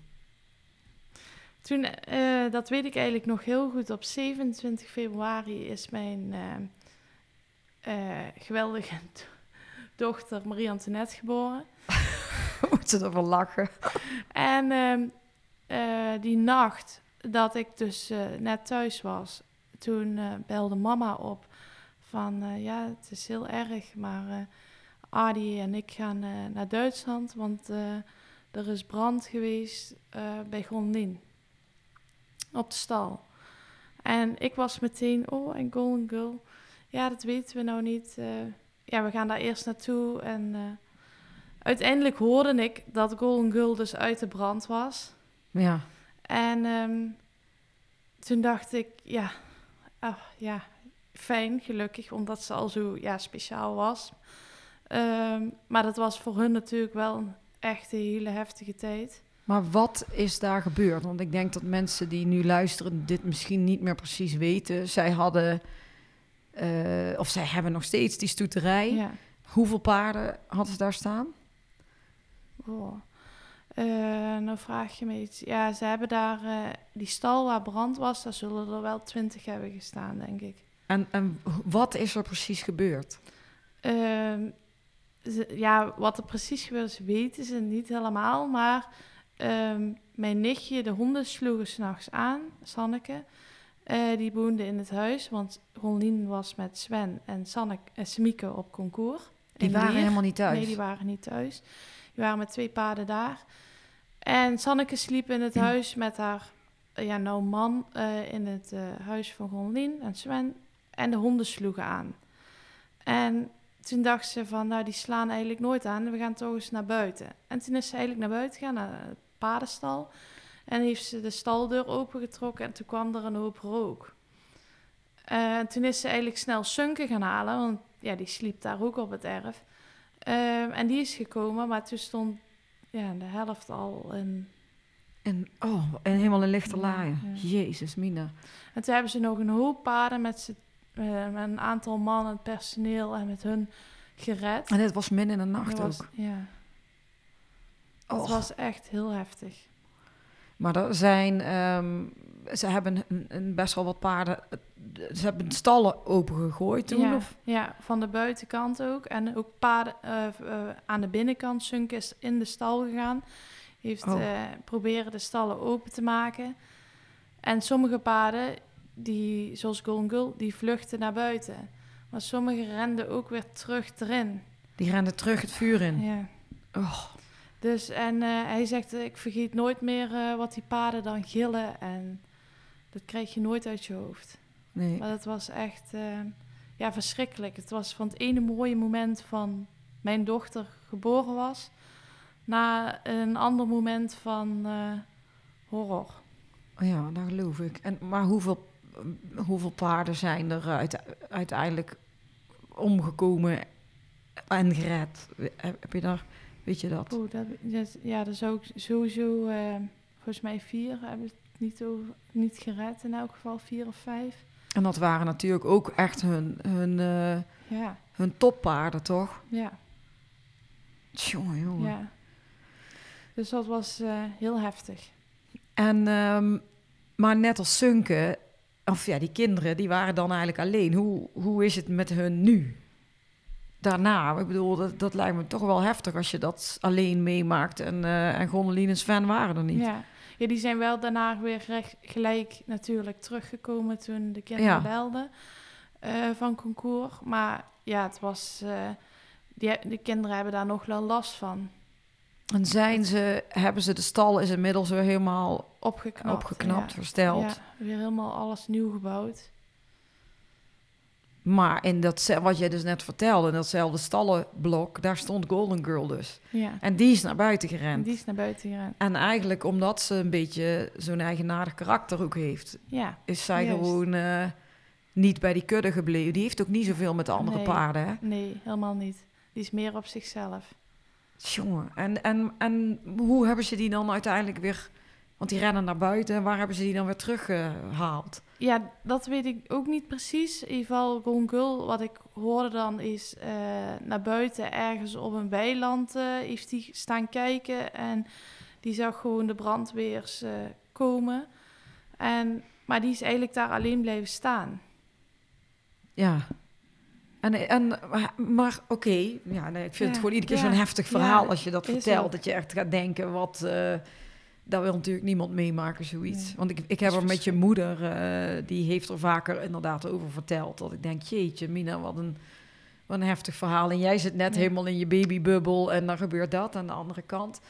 Toen, eh, dat weet ik eigenlijk nog heel goed. Op 27 februari is mijn eh, eh, geweldige do- dochter Marie-Antoinette geboren. Moet ze ervan lachen? En ehm, eh, die nacht dat ik dus net thuis was, toen belde mama op van ja, het is heel erg, maar Adi en ik gaan naar Duitsland, want er is brand geweest bij Gondin op de stal. En ik was meteen, oh, en Golden Girl, ja, dat weten we nou niet. eh. ja, we gaan daar eerst naartoe en... eh, Uiteindelijk hoorde ik dat Golden Girl dus uit de brand was. Ja. En ehm, toen dacht ik, ja, ah, ja, fijn, gelukkig, omdat ze al zo ja, speciaal was. Ehm, maar dat was voor hun natuurlijk wel een echt een hele heftige tijd. Maar wat is daar gebeurd? Want ik denk dat mensen die nu luisteren dit misschien niet meer precies weten. Zij hadden, eh, of zij hebben nog steeds die stoeterij. Ja. Hoeveel paarden hadden ze daar staan? Oh. Eh, nou vraag je me iets. Ja, ze hebben daar, eh, die stal waar brand was, daar zullen er wel twintig hebben gestaan, denk ik. En, en wat is er precies gebeurd? Ehm, ze- ja, wat er precies gebeurd is, weten ze niet helemaal. Maar ehm, mijn nichtje, de honden sloegen s'nachts aan, Sanneke. Eh, die woonde in het huis, want Ronlien was met Sven en Sanneke, en Semieke op concours. Die waren Lier. helemaal niet thuis. Nee, die waren niet thuis. Die waren met twee paarden daar. En Sanneke sliep in het huis met haar eh, ja, nou man eh, in het eh, huis van Ronlien en Sven. En de honden sloegen aan. En toen dacht ze van, nou, die slaan eigenlijk nooit aan. We gaan toch eens naar buiten. En toen is ze eigenlijk naar buiten gegaan, naar paardenstal. En heeft ze de staldeur opengetrokken en toen kwam er een hoop rook. Eh, En toen is ze eigenlijk snel Sunke gaan halen, want ja, die sliep daar ook op het erf. Ehm, en die is gekomen, maar toen stond ja, de helft al in. En, oh, en helemaal in lichte laaien. ja. Jezus, Mina. En toen hebben ze nog een hoop paarden met, met een aantal mannen, het personeel en met hun gered. En dit was midden in de nacht was, ook. Ja, Oh. was echt heel heftig. Maar er zijn, ehm, ze hebben een, een best wel wat paarden. Ze hebben stallen opengegooid toen. ja, Of? ja, van de buitenkant ook. En ook paarden eh, eh, aan de binnenkant. Sunk is in de stal gegaan. Heeft Oh. eh, proberen de stallen open te maken. En sommige paarden, die, zoals Golden Girl, die vluchten naar buiten. Maar sommige renden ook weer terug erin. Die renden terug het vuur in. Ja. Oh, Dus, en eh, hij zegt, ik vergeet nooit meer eh, wat die paarden dan gillen. En dat krijg je nooit uit je hoofd. nee. Maar dat was echt eh, ja, verschrikkelijk. Het was van het ene mooie moment van mijn dochter geboren was... naar een ander moment van eh, horror. Ja, dat geloof ik. En, maar hoeveel, hoeveel paarden zijn er uite- uiteindelijk omgekomen en gered? Heb je daar, weet je dat? Oeh, dat, dat- ja, dat zou ik sowieso... eh, volgens mij vier hebben het niet, over, niet gered. In elk geval vier of vijf. En dat waren natuurlijk ook echt hun, hun, eh, Ja, hun toppaarden, toch? ja, Jongen, jongen. ja. Dus dat was eh, heel heftig. En, ehm, maar net als Sunke, of ja, die kinderen, die waren dan eigenlijk alleen. Hoe, hoe is het met hun nu? Daarna, ik bedoel, dat, dat lijkt me toch wel heftig als je dat alleen meemaakt. En, eh en Gondolien en Sven waren er niet. Ja. ja, die zijn wel daarna weer recht, gelijk natuurlijk teruggekomen toen de kinderen Ja. belden eh, van concours. Maar ja, het was, eh, die, de kinderen hebben daar nog wel last van. En zijn ze, hebben ze de stal is inmiddels weer helemaal Opgeknapt. opgeknapt, ja. versteld. Ja, weer helemaal alles nieuw gebouwd. Maar in dat, wat jij dus net vertelde, in datzelfde stallenblok, daar stond Golden Girl dus. Ja, En die is naar buiten en gerend. die is naar buiten gerend. En eigenlijk omdat ze een beetje zo'n eigenaardig karakter ook heeft, Ja, is zij Juist. gewoon, eh, niet bij die kudde gebleven. Die heeft ook niet zoveel met de andere Nee. paarden, hè? Nee, helemaal niet. Die is meer op zichzelf. Jongen, en, en, en hoe hebben ze die dan uiteindelijk weer... Want die rennen naar buiten. En waar hebben ze die dan weer teruggehaald? Ja, dat weet ik ook niet precies. In ieder geval, Golden Girl, wat ik hoorde dan, is eh, naar buiten ergens op een weiland eh, heeft die staan kijken. En die zag gewoon de brandweers eh, komen. En, maar die is eigenlijk daar alleen blijven staan. Ja. En, en, maar oké, ja, nee, ik vind het gewoon iedere keer ja, zo'n heftig verhaal ja, als je dat vertelt. ook. Dat je echt gaat denken, wat, daar wil natuurlijk niemand meemaken, zoiets. Nee. Want ik, ik heb er met je moeder, eh, die heeft er vaker inderdaad over verteld. Dat ik denk, jeetje, Mina, wat een, wat een heftig verhaal. En jij zit net Ja. helemaal in je babybubbel en dan gebeurt dat aan de andere kant.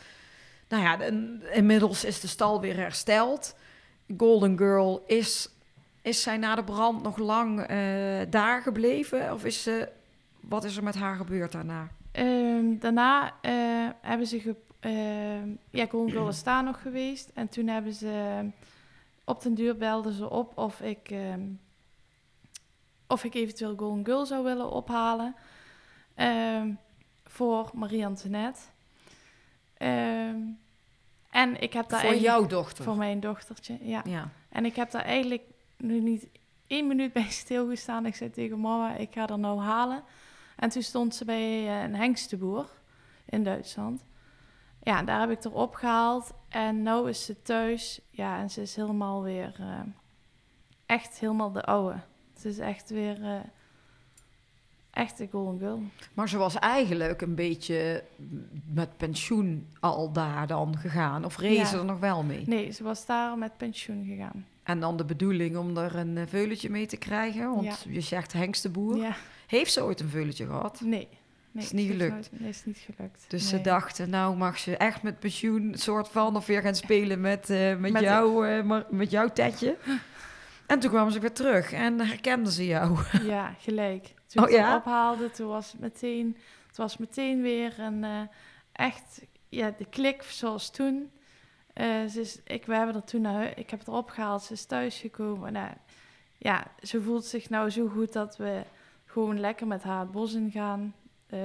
Nou ja, en inmiddels is de stal weer hersteld. Golden Girl is is zij na de brand nog lang eh, daar gebleven? Of is ze, wat is er met haar gebeurd daarna? Ehm, daarna eh, hebben ze... Ehm, ja, Golden Girl is daar nog geweest. En toen hebben ze... Op den duur belden ze op of ik... ehm, of ik eventueel Golden Girl zou willen ophalen. ehm, voor Marie-Antoinette. En ik heb daar Voor jouw dochter? Voor mijn dochtertje, ja. Ja. En ik heb daar eigenlijk nu niet één minuut bij stilgestaan. Ik zei tegen mama, ik ga er nou halen. En toen stond ze bij eh, een hengstenboer in Duitsland. Ja, daar heb ik er opgehaald. En nu is ze thuis. Ja, en ze is helemaal weer... eh, echt helemaal de oude. Ze is echt weer... eh, echt de golden girl. Maar ze was eigenlijk een beetje met pensioen al daar dan gegaan. Of reed Ja. ze er nog wel mee? Nee, ze was daar met pensioen gegaan. En dan de bedoeling om er een eh, veulentje mee te krijgen? Want Ja. je zegt hengstenboer. Ja, Heeft ze ooit een veulentje gehad? nee. Nee Is niet ze gelukt. nee, is niet gelukt. Dus ze dachten, nou mag ze echt met pensioen soort van of weer gaan spelen met, eh, met, Met- jou, eh, met jouw tetje. En toen kwamen ze weer terug en herkenden ze jou. Ja, gelijk. Toen Oh, ja? ophaalde, toen was het meteen, het was meteen weer een eh, echt, ja, de klik zoals toen. Ze is, ik, we hebben er toen naar, ik heb het erop gehaald, ze is thuisgekomen. Nou, ja, ze voelt zich nou zo goed dat we gewoon lekker met haar het bos ingaan. Eh,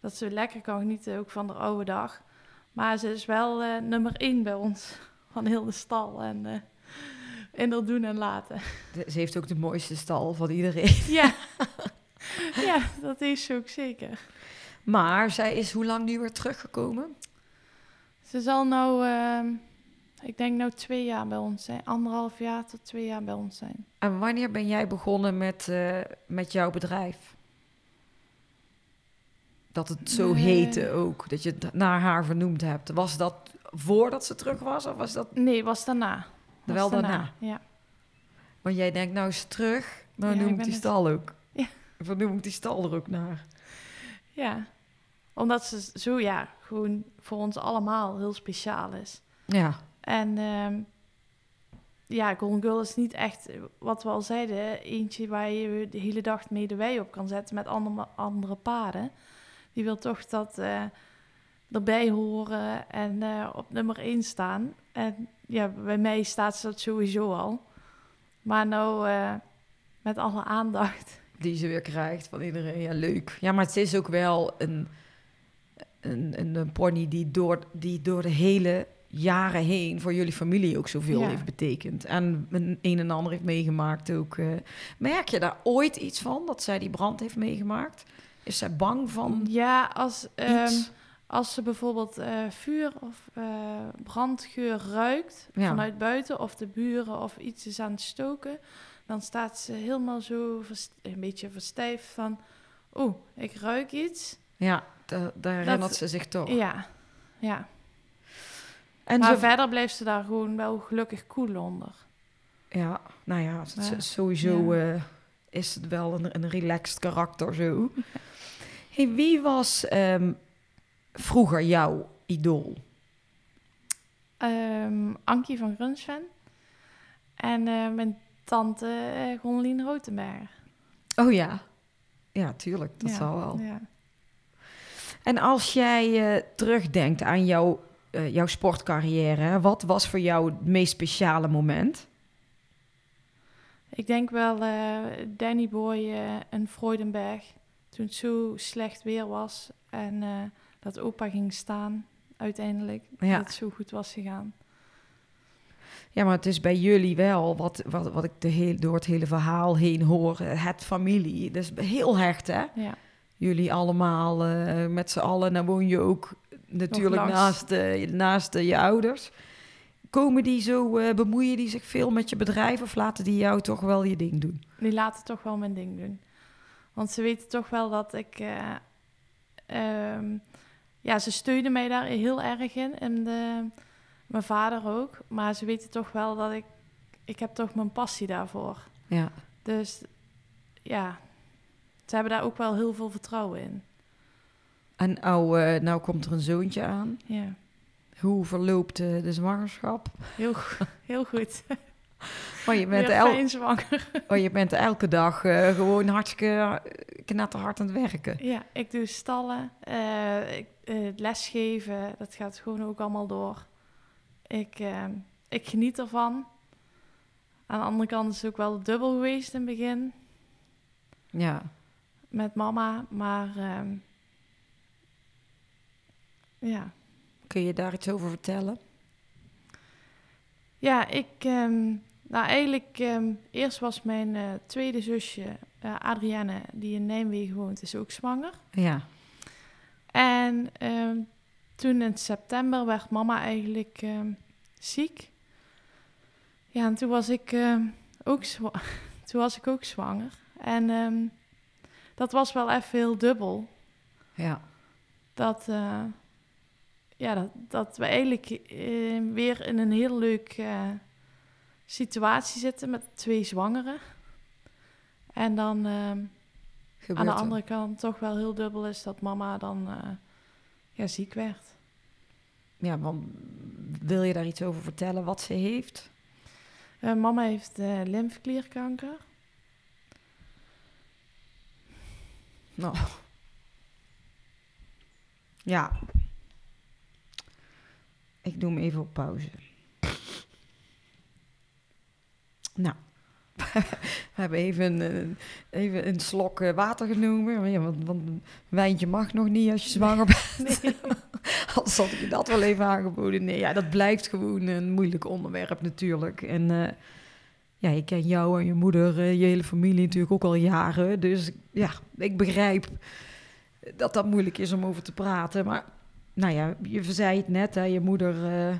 dat ze lekker kan genieten ook van de oude dag. Maar ze is wel eh, nummer één bij ons van heel de stal en eh, in haar doen en laten. De- Ze heeft ook de mooiste stal van iedereen. Ja. ja, dat is ze ook zeker. Maar zij is hoe lang nu weer teruggekomen? Ze zal nou, ehm, ik denk nou twee jaar bij ons zijn. Anderhalf jaar tot twee jaar bij ons zijn. En wanneer ben jij begonnen met, met jouw bedrijf? Dat het zo Nee. heette ook, dat je het naar haar vernoemd hebt. Was dat voordat ze terug was of was dat... Nee, was daarna. Was Wel daarna? Ja. Want jij denkt, nou is ze terug, nou Ja, noem ik die het- stal ook. Ja. Vernoem ik die stal er ook naar. ja. Omdat ze zo, ja, gewoon voor ons allemaal heel speciaal is. Ja, En ehm, ja, Golden Girl is niet echt, wat we al zeiden, eentje waar je de hele dag mee de wei op kan zetten met andere, andere paarden. Die wil toch dat eh, erbij horen en eh, op nummer 1 staan. En ja, bij mij staat ze dat sowieso al. Maar nou, eh, met alle aandacht. die ze weer krijgt van iedereen. Ja, leuk. Ja, maar het is ook wel een, een, een, een pony die door, die door de hele jaren heen voor jullie familie ook zoveel Ja. heeft betekend. En een, een en ander heeft meegemaakt ook. merk je daar ooit iets van, dat zij die brand heeft meegemaakt? Is zij bang van Ja, als, ehm? Als ze bijvoorbeeld eh, vuur of eh, brandgeur ruikt Ja. vanuit buiten of de buren of iets is aan het stoken, dan staat ze helemaal zo een beetje verstijfd van, oeh, ik ruik iets. Ja, da- daar herinnert Dat- ze zich toch. Ja, ja. En maar ze, verder blijft ze daar gewoon wel gelukkig cool onder. Ja, nou ja, sowieso Ja. eh, is het wel een, een relaxed karakter zo. hey, wie was ehm, vroeger jouw idool? Ehm Ankie van Grunsven en eh, mijn tante uh, Gonlien Rotenberg. Oh ja. Ja, tuurlijk, dat ja. zal wel. Ja. En als jij eh, terugdenkt aan jouw, eh, jouw sportcarrière, wat was voor jou het meest speciale moment? Ik denk wel eh, Danny Boy eh, en Freudenberg. Toen het zo slecht weer was. En eh, dat opa ging staan uiteindelijk. Ja. Dat het zo goed was gegaan. Ja, maar het is bij jullie wel, wat, wat, wat ik de heel, door het hele verhaal heen hoor, het familie. Is heel hecht, hè? Ja. Jullie allemaal met z'n allen. Dan woon je ook natuurlijk naast, naast je ouders. Komen die zo, eh, bemoeien die zich veel met je bedrijf of laten die jou toch wel je ding doen? Die laten toch wel mijn ding doen. Want ze weten toch wel dat ik... eh, ehm, ja, ze steunen mij daar heel erg in. En de, mijn vader ook. Maar ze weten toch wel dat ik... Ik heb toch mijn passie daarvoor. Ja. Dus ja, ze hebben daar ook wel heel veel vertrouwen in. En nou, nou komt er een zoontje aan. Ja, Hoe verloopt eh, de zwangerschap? heel, heel goed. Maar je bent, el zwanger. oh, je bent elke dag eh, gewoon hartstikke eh, knetterhard aan het werken. Ja, ik doe stallen, ik, lesgeven, dat gaat gewoon ook allemaal door. Ik, eh, ik geniet ervan. Aan de andere kant is het ook wel dubbel geweest in het begin Ja. met mama, maar ehm, ja. Kun je daar iets over vertellen? Ja, ik, ehm, nou eigenlijk, ehm, eerst was mijn eh, tweede zusje, eh, Adrienne, die in Nijmegen woont, is ook zwanger. Ja. En ehm, toen in september werd mama eigenlijk ziek. Ja, en toen was ik, ook, toen was ik ook zwanger. En dat was wel even heel dubbel. Ja. Dat, eh, ja, dat, dat we eigenlijk eh, weer in een heel leuk eh, situatie zitten met twee zwangeren. En dan ehm, aan de er. andere kant toch wel heel dubbel is dat mama dan eh, ja, ziek werd. Ja, want wil je daar iets over vertellen wat ze heeft? Mama heeft lymfeklierkanker. Nou. Ja. Ik doe hem even op pauze. Nou. We hebben even een, even een slok eh, water genomen. Want, want een wijntje mag nog niet als je zwanger bent. Nee. Anders had ik je dat wel even aangeboden. Nee, ja, dat blijft gewoon een moeilijk onderwerp natuurlijk. En eh, ja, ik ken jou en je moeder, eh, je hele familie natuurlijk ook al jaren. Dus ja, ik begrijp dat dat moeilijk is om over te praten. Maar nou ja, je zei het net, hè, je moeder eh,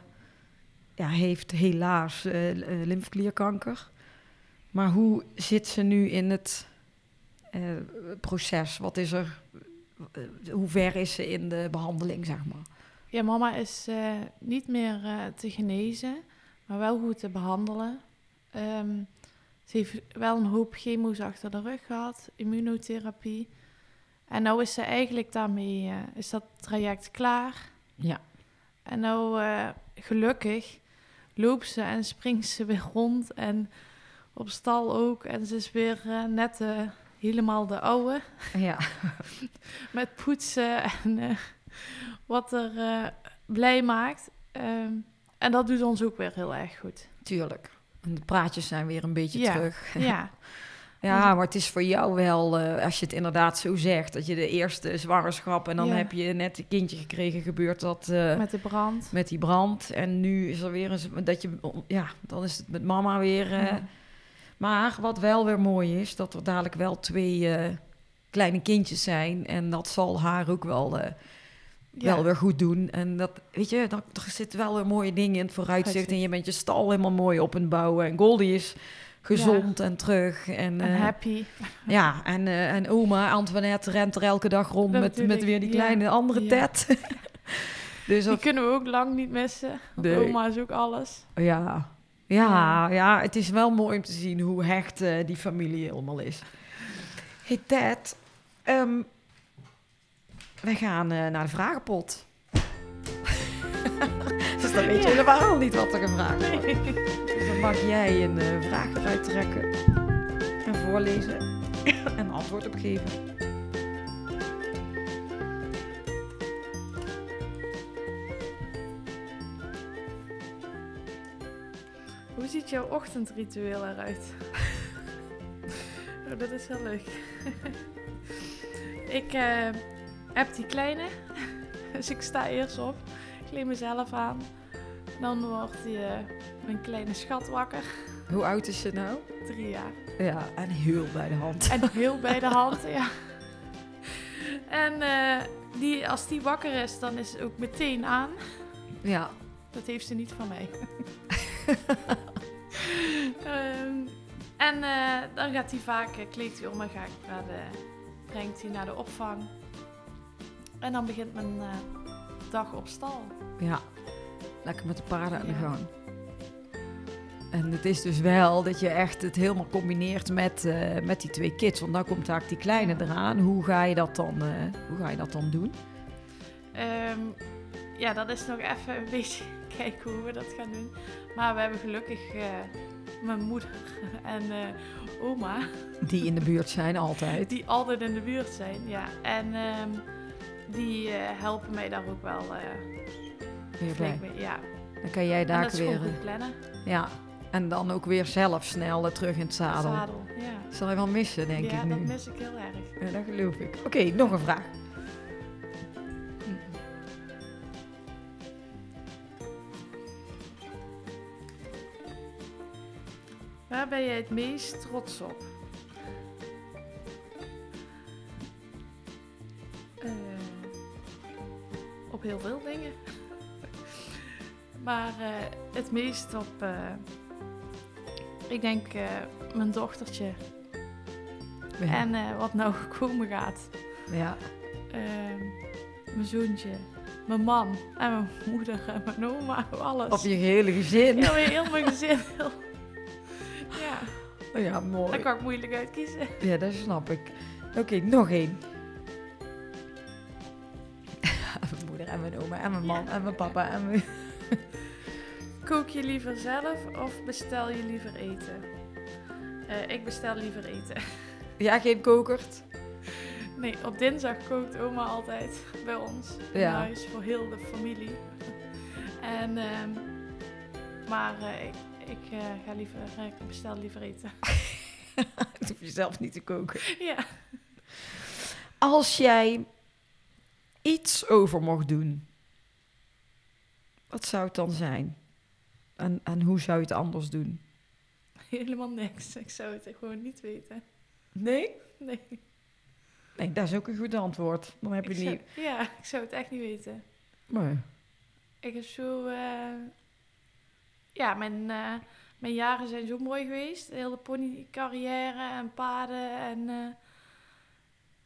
ja, heeft helaas eh, lymfeklierkanker. Maar hoe zit ze nu in het proces? Wat is er? hoe ver is ze in de behandeling, zeg maar? Ja, mama is niet meer te genezen, maar wel goed te behandelen. Ehm, ze heeft wel een hoop chemo's achter de rug gehad, immunotherapie. En nou is ze eigenlijk daarmee, eh, is dat traject klaar. Ja. En nou, eh, gelukkig, loopt ze en springt ze weer rond en op stal ook. En ze is weer eh, net helemaal de oude. Ja, Met poetsen en wat er blij maakt. Ehm, en dat doet ons ook weer heel erg goed. tuurlijk. En de praatjes zijn weer een beetje Ja. terug. Ja, Ja, maar het is voor jou wel, eh, als je het inderdaad zo zegt, dat je de eerste zwangerschap en dan Ja. heb je net een kindje gekregen, gebeurt dat eh, met, met de brand. die brand. En nu is er weer eens, dat je, ja, dan is het met mama weer. eh, Ja. Maar wat wel weer mooi is, dat er dadelijk wel twee kleine kindjes zijn. En dat zal haar ook wel, Ja. wel weer goed doen. En dat, weet je, dat, er zitten wel weer mooie dingen in het vooruitzicht. En je bent je stal helemaal mooi op het bouwen. En Goldie is gezond en terug. En, En eh, happy. ja, en, eh, en oma Antoinette rent er elke dag rond Dat met, met weer die ja. kleine andere tet. dus Die dat, kunnen we ook lang niet missen. Nee. Oma is ook alles. ja. Ja, ja, het is wel mooi om te zien hoe hecht eh, die familie helemaal is. Hey Ted, ehm, wij gaan naar de vragenpot. Dus dan weet je helemaal niet wat er gevraagd wordt. Dus dan mag jij een eh, vraag eruit trekken en voorlezen en een antwoord op geven. Hoe ziet jouw ochtendritueel eruit? dat is heel leuk. ik eh, heb die kleine, dus ik sta eerst op, kleed mezelf aan. Dan wordt die, eh, mijn kleine schat wakker, Hoe oud is ze nou? drie jaar. Ja, en heel bij de hand. En heel bij de hand, ja. En eh, die, als die wakker is, dan is het ook meteen aan. Ja, Dat heeft ze niet van mij. Ehm, en eh, dan gaat hij vaak, uh, kleedt hij om en ga ik naar de, brengt hij naar de opvang. En dan begint mijn dag op stal. ja. Lekker met de paarden aan de gang. En het is dus wel dat je echt het helemaal combineert met, eh, met die twee kids. Want dan komt eigenlijk die kleine eraan. Hoe ga je dat dan, eh, hoe ga je dat dan doen? Ehm, ja, dat is nog even een beetje kijken hoe we dat gaan doen. Maar we hebben gelukkig eh, mijn moeder en oma, Die in de buurt zijn altijd. die altijd in de buurt zijn. Ja. En ehm, die helpen mij daar ook wel Weer flink bij. mee. Ja. Dan kan jij daar dat weer... gewoon eh, goed plannen. Ja, en dan ook weer zelf snel eh, terug in het zadel. Zadel, ja. Zal je wel missen, denk ja, ik dat nu. mis ik heel erg. Ja, dat geloof ik. Oké, nog een vraag. Waar ben jij het meest trots op? Eh, op heel veel dingen. Maar eh, het meest op, eh, ik denk, eh, mijn dochtertje. Ja. En wat nou komen gaat. ja. Ehm, mijn zoontje, mijn man en mijn moeder en mijn oma, alles. Op je gehele gezin. Heel, heel mijn gezin. Heel... Ja, Oh ja, mooi. daar kan ik moeilijk uitkiezen. Ja, dat snap ik. Oké, nog één. mijn moeder en mijn oma en mijn man Ja. en mijn papa en mijn... Kook je liever zelf of bestel je liever eten? Eh, ik bestel liever eten. Ja, geen kokert. Nee, op dinsdag kookt oma altijd bij ons in Ja. huis voor heel de familie. En, ehm, maar eh, ik, ik, eh, ga liever, ik bestel liever eten. Dan hoef je zelf niet te koken. ja. Als jij iets over mocht doen, wat zou het dan zijn? En, en hoe zou je het anders doen? Helemaal niks. Ik zou het gewoon niet weten. Nee? Nee. Nee, dat is ook een goed antwoord. Dan heb je niet... ja, ik zou het echt niet weten. Nee. Ik heb zo... eh, ja, mijn, eh, mijn jaren zijn zo mooi geweest. De hele ponycarrière en paden en... eh,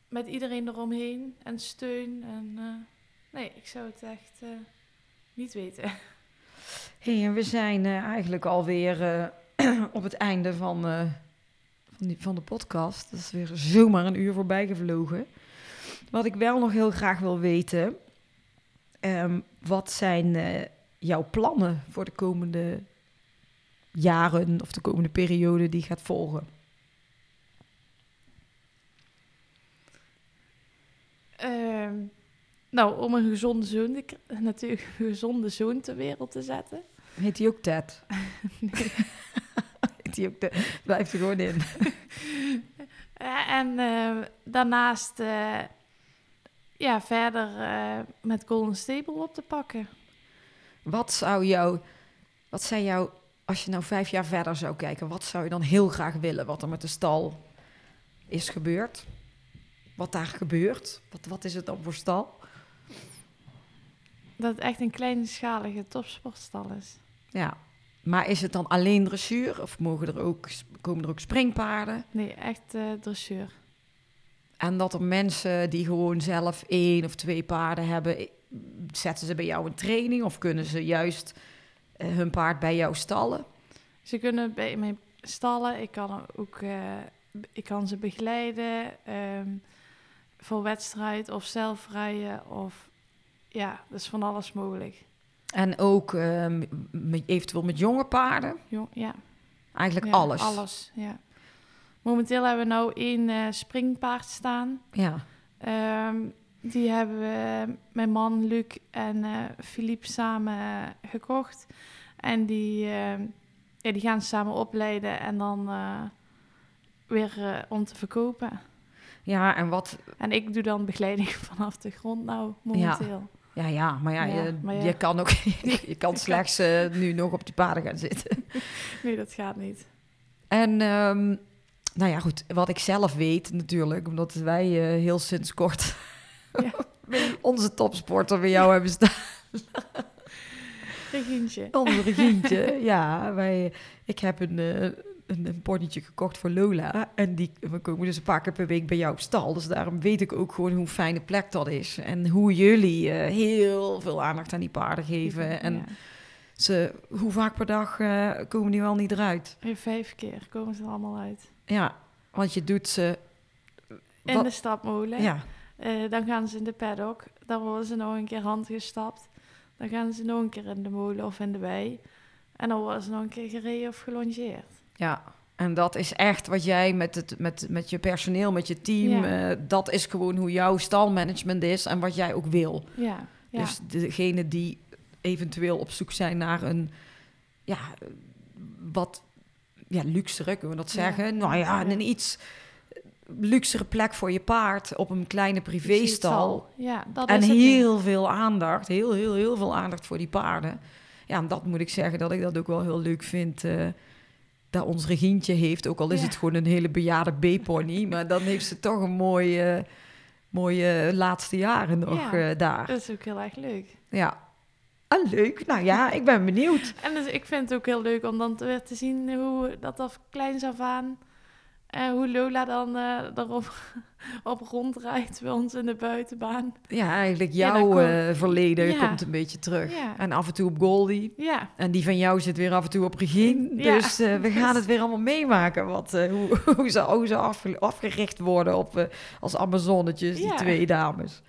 met iedereen eromheen en steun. En, nee, ik zou het echt niet weten. hey, en we zijn eh, eigenlijk alweer eh, op het einde van, eh, van, die, van de podcast. Dat is weer zomaar een uur voorbij gevlogen. Wat ik wel nog heel graag wil weten... ehm, wat zijn jouw plannen voor de komende jaren... of de komende periode die gaat volgen? Ehm, nou, om een gezonde zoon, natuurlijk een gezonde zoon ter wereld te zetten. Heet die ook Ted? Heet die ook Ted? Blijft er gewoon in. Eh, en eh, daarnaast eh, ja, verder met Golden Stable op te pakken. Wat zou jou, wat zijn jou, als je nou vijf jaar verder zou kijken, wat zou je dan heel graag willen wat er met de stal is gebeurd? Wat daar gebeurt? Wat, wat is het dan voor stal? Dat het echt een kleinschalige topsportstal is. Ja, maar is het dan alleen dressuur of mogen er ook, komen er ook springpaarden? Nee, echt eh dressuur. En dat er mensen die gewoon zelf één of twee paarden hebben, zetten ze bij jou in training of kunnen ze juist eh, hun paard bij jou stallen? Ze kunnen bij mij stallen. Ik kan, ook, eh, ik kan ze begeleiden ehm, voor wedstrijd of zelf rijden. Of ja, dat is van alles mogelijk. En ook ehm, met- eventueel met jonge paarden? Jong, ja. Eigenlijk Ja, alles. Alles, ja. Momenteel hebben we nou één eh, springpaard staan. Ja. Ehm, die hebben we, mijn man Luc en eh Philippe samen eh, gekocht. En die, ehm, ja, die gaan ze samen opleiden. En dan weer om te verkopen. Ja, en wat... En ik doe dan begeleiding vanaf de grond nou, momenteel. Ja, ja, maar ja, Ja, je, maar ja. je kan ook... je kan slechts eh, nu nog op die paarden gaan zitten. Nee, dat gaat niet. En ehm, nou ja, goed, wat ik zelf weet natuurlijk, omdat wij eh, heel sinds kort Ja. onze topsporter bij jou hebben staan. Regientje. Onze Regientje, ja. Wij, ik heb een, eh, een, een ponytje gekocht voor Lola. En die, we komen dus een paar keer per week bij jou op stal. Dus daarom weet ik ook gewoon hoe fijne plek dat is. En hoe jullie eh, heel veel aandacht aan die paarden geven. En Ja. ze, hoe vaak per dag eh, komen die wel niet eruit? Vijf keer komen ze er allemaal uit. Ja, want je doet ze... In Wat- de stapmolen. Ja, Eh, dan gaan ze in de paddock. Dan worden ze nog een keer handgestapt. Dan gaan ze nog een keer in de molen of in de wei. En dan worden ze nog een keer gereden of gelongeerd. Ja, en dat is echt wat jij met, het, met, met je personeel, met je team, Ja. eh, dat is gewoon hoe jouw stalmanagement is en wat jij ook wil. Ja, ja. Dus degene die eventueel op zoek zijn naar een, ja, wat ja, luxere, kunnen we dat Ja. zeggen? Nou ja, een iets luxere plek voor je paard op een kleine privéstal. al. Ja, dat En is het ding. heel veel aandacht, heel, heel, heel veel aandacht voor die paarden. Ja, en dat moet ik zeggen dat ik dat ook wel heel leuk vind. eh, dat ons Regientje heeft, ook al is Ja. het gewoon een hele bejaarde B-pony. Maar dan heeft ze toch een mooie, mooie laatste jaren nog Ja. eh, daar. Dat is ook heel erg leuk. Ja. Ah, leuk. Nou ja, ik ben benieuwd. En dus ik vind het ook heel leuk om dan te, weer te zien hoe dat af kleins af aan... En hoe Lola dan eh erop op rondrijdt bij ons in de buitenbaan. Ja, eigenlijk jouw dan kom- eh, verleden Ja. komt een beetje terug. Ja. En af en toe op Goldie. Ja, En die van jou zit weer af en toe op Regine. Ja. Dus eh, we gaan het weer allemaal meemaken. Wat, eh, hoe, hoe ze, hoe ze afge- afgericht worden op, eh, als Amazonnetjes, die twee dames.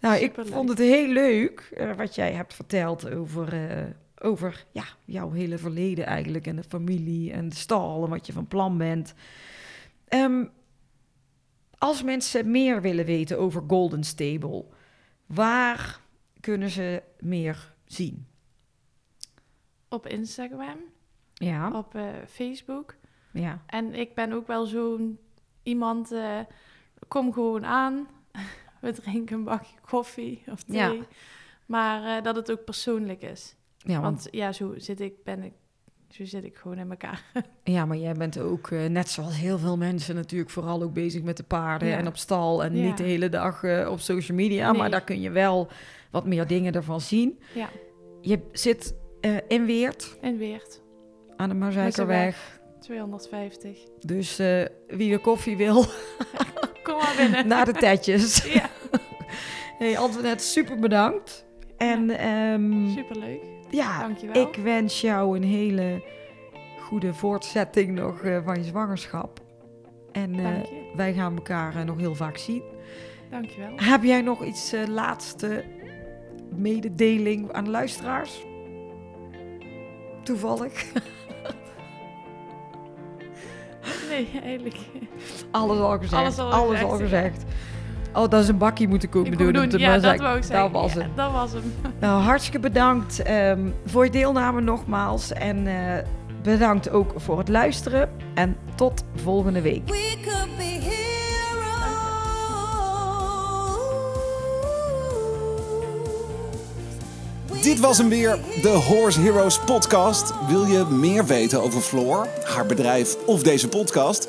Nou, ik vond het heel leuk eh, wat jij hebt verteld over, eh, over ja, jouw hele verleden eigenlijk. En de familie en de stal en wat je van plan bent. Ehm, als mensen meer willen weten over Golden Stable, waar kunnen ze meer zien? op Instagram, Ja, op eh, Facebook. ja. En ik ben ook wel zo'n iemand, eh, kom gewoon aan. We drinken een bakje koffie of thee. Ja. Maar eh, dat het ook persoonlijk is. Ja, want, Want ja, zo zit ik, ben ik, zo zit ik gewoon in elkaar. ja, maar jij bent ook, eh, net zoals heel veel mensen natuurlijk, vooral ook bezig met de paarden Ja. en op stal. En Ja. niet de hele dag eh, op social media, Nee. maar daar kun je wel wat meer dingen ervan zien. Ja. Je zit eh, in Weert, In Weert, aan de Marzijkerweg. 250. Dus wie de koffie wil, Kom maar binnen. naar de tetjes. Ja, Hey, Antoinette, super bedankt. En ehm, superleuk. Ja, Dankjewel. ik wens jou een hele goede voortzetting nog eh, van je zwangerschap. En eh, je. wij gaan elkaar eh, nog heel vaak zien. Dankjewel. Heb jij nog iets laatste mededeling aan de luisteraars? Toevallig. Nee, eigenlijk. Alles al gezegd. Alles al Alles gezegd, al ja. gezegd. Oh, dat is een bakje moeten komen Ik doen. te Ja, maar dat zeggen. wou ik zeggen. Dat was Ja, hem. dat was hem. Nou, hartstikke bedankt ehm, voor je deelname nogmaals. En eh, bedankt ook voor het luisteren. En tot volgende week. We could be heroes. Dit was hem weer, de Horse Heroes podcast. Wil je meer weten over Floor, haar bedrijf of deze podcast?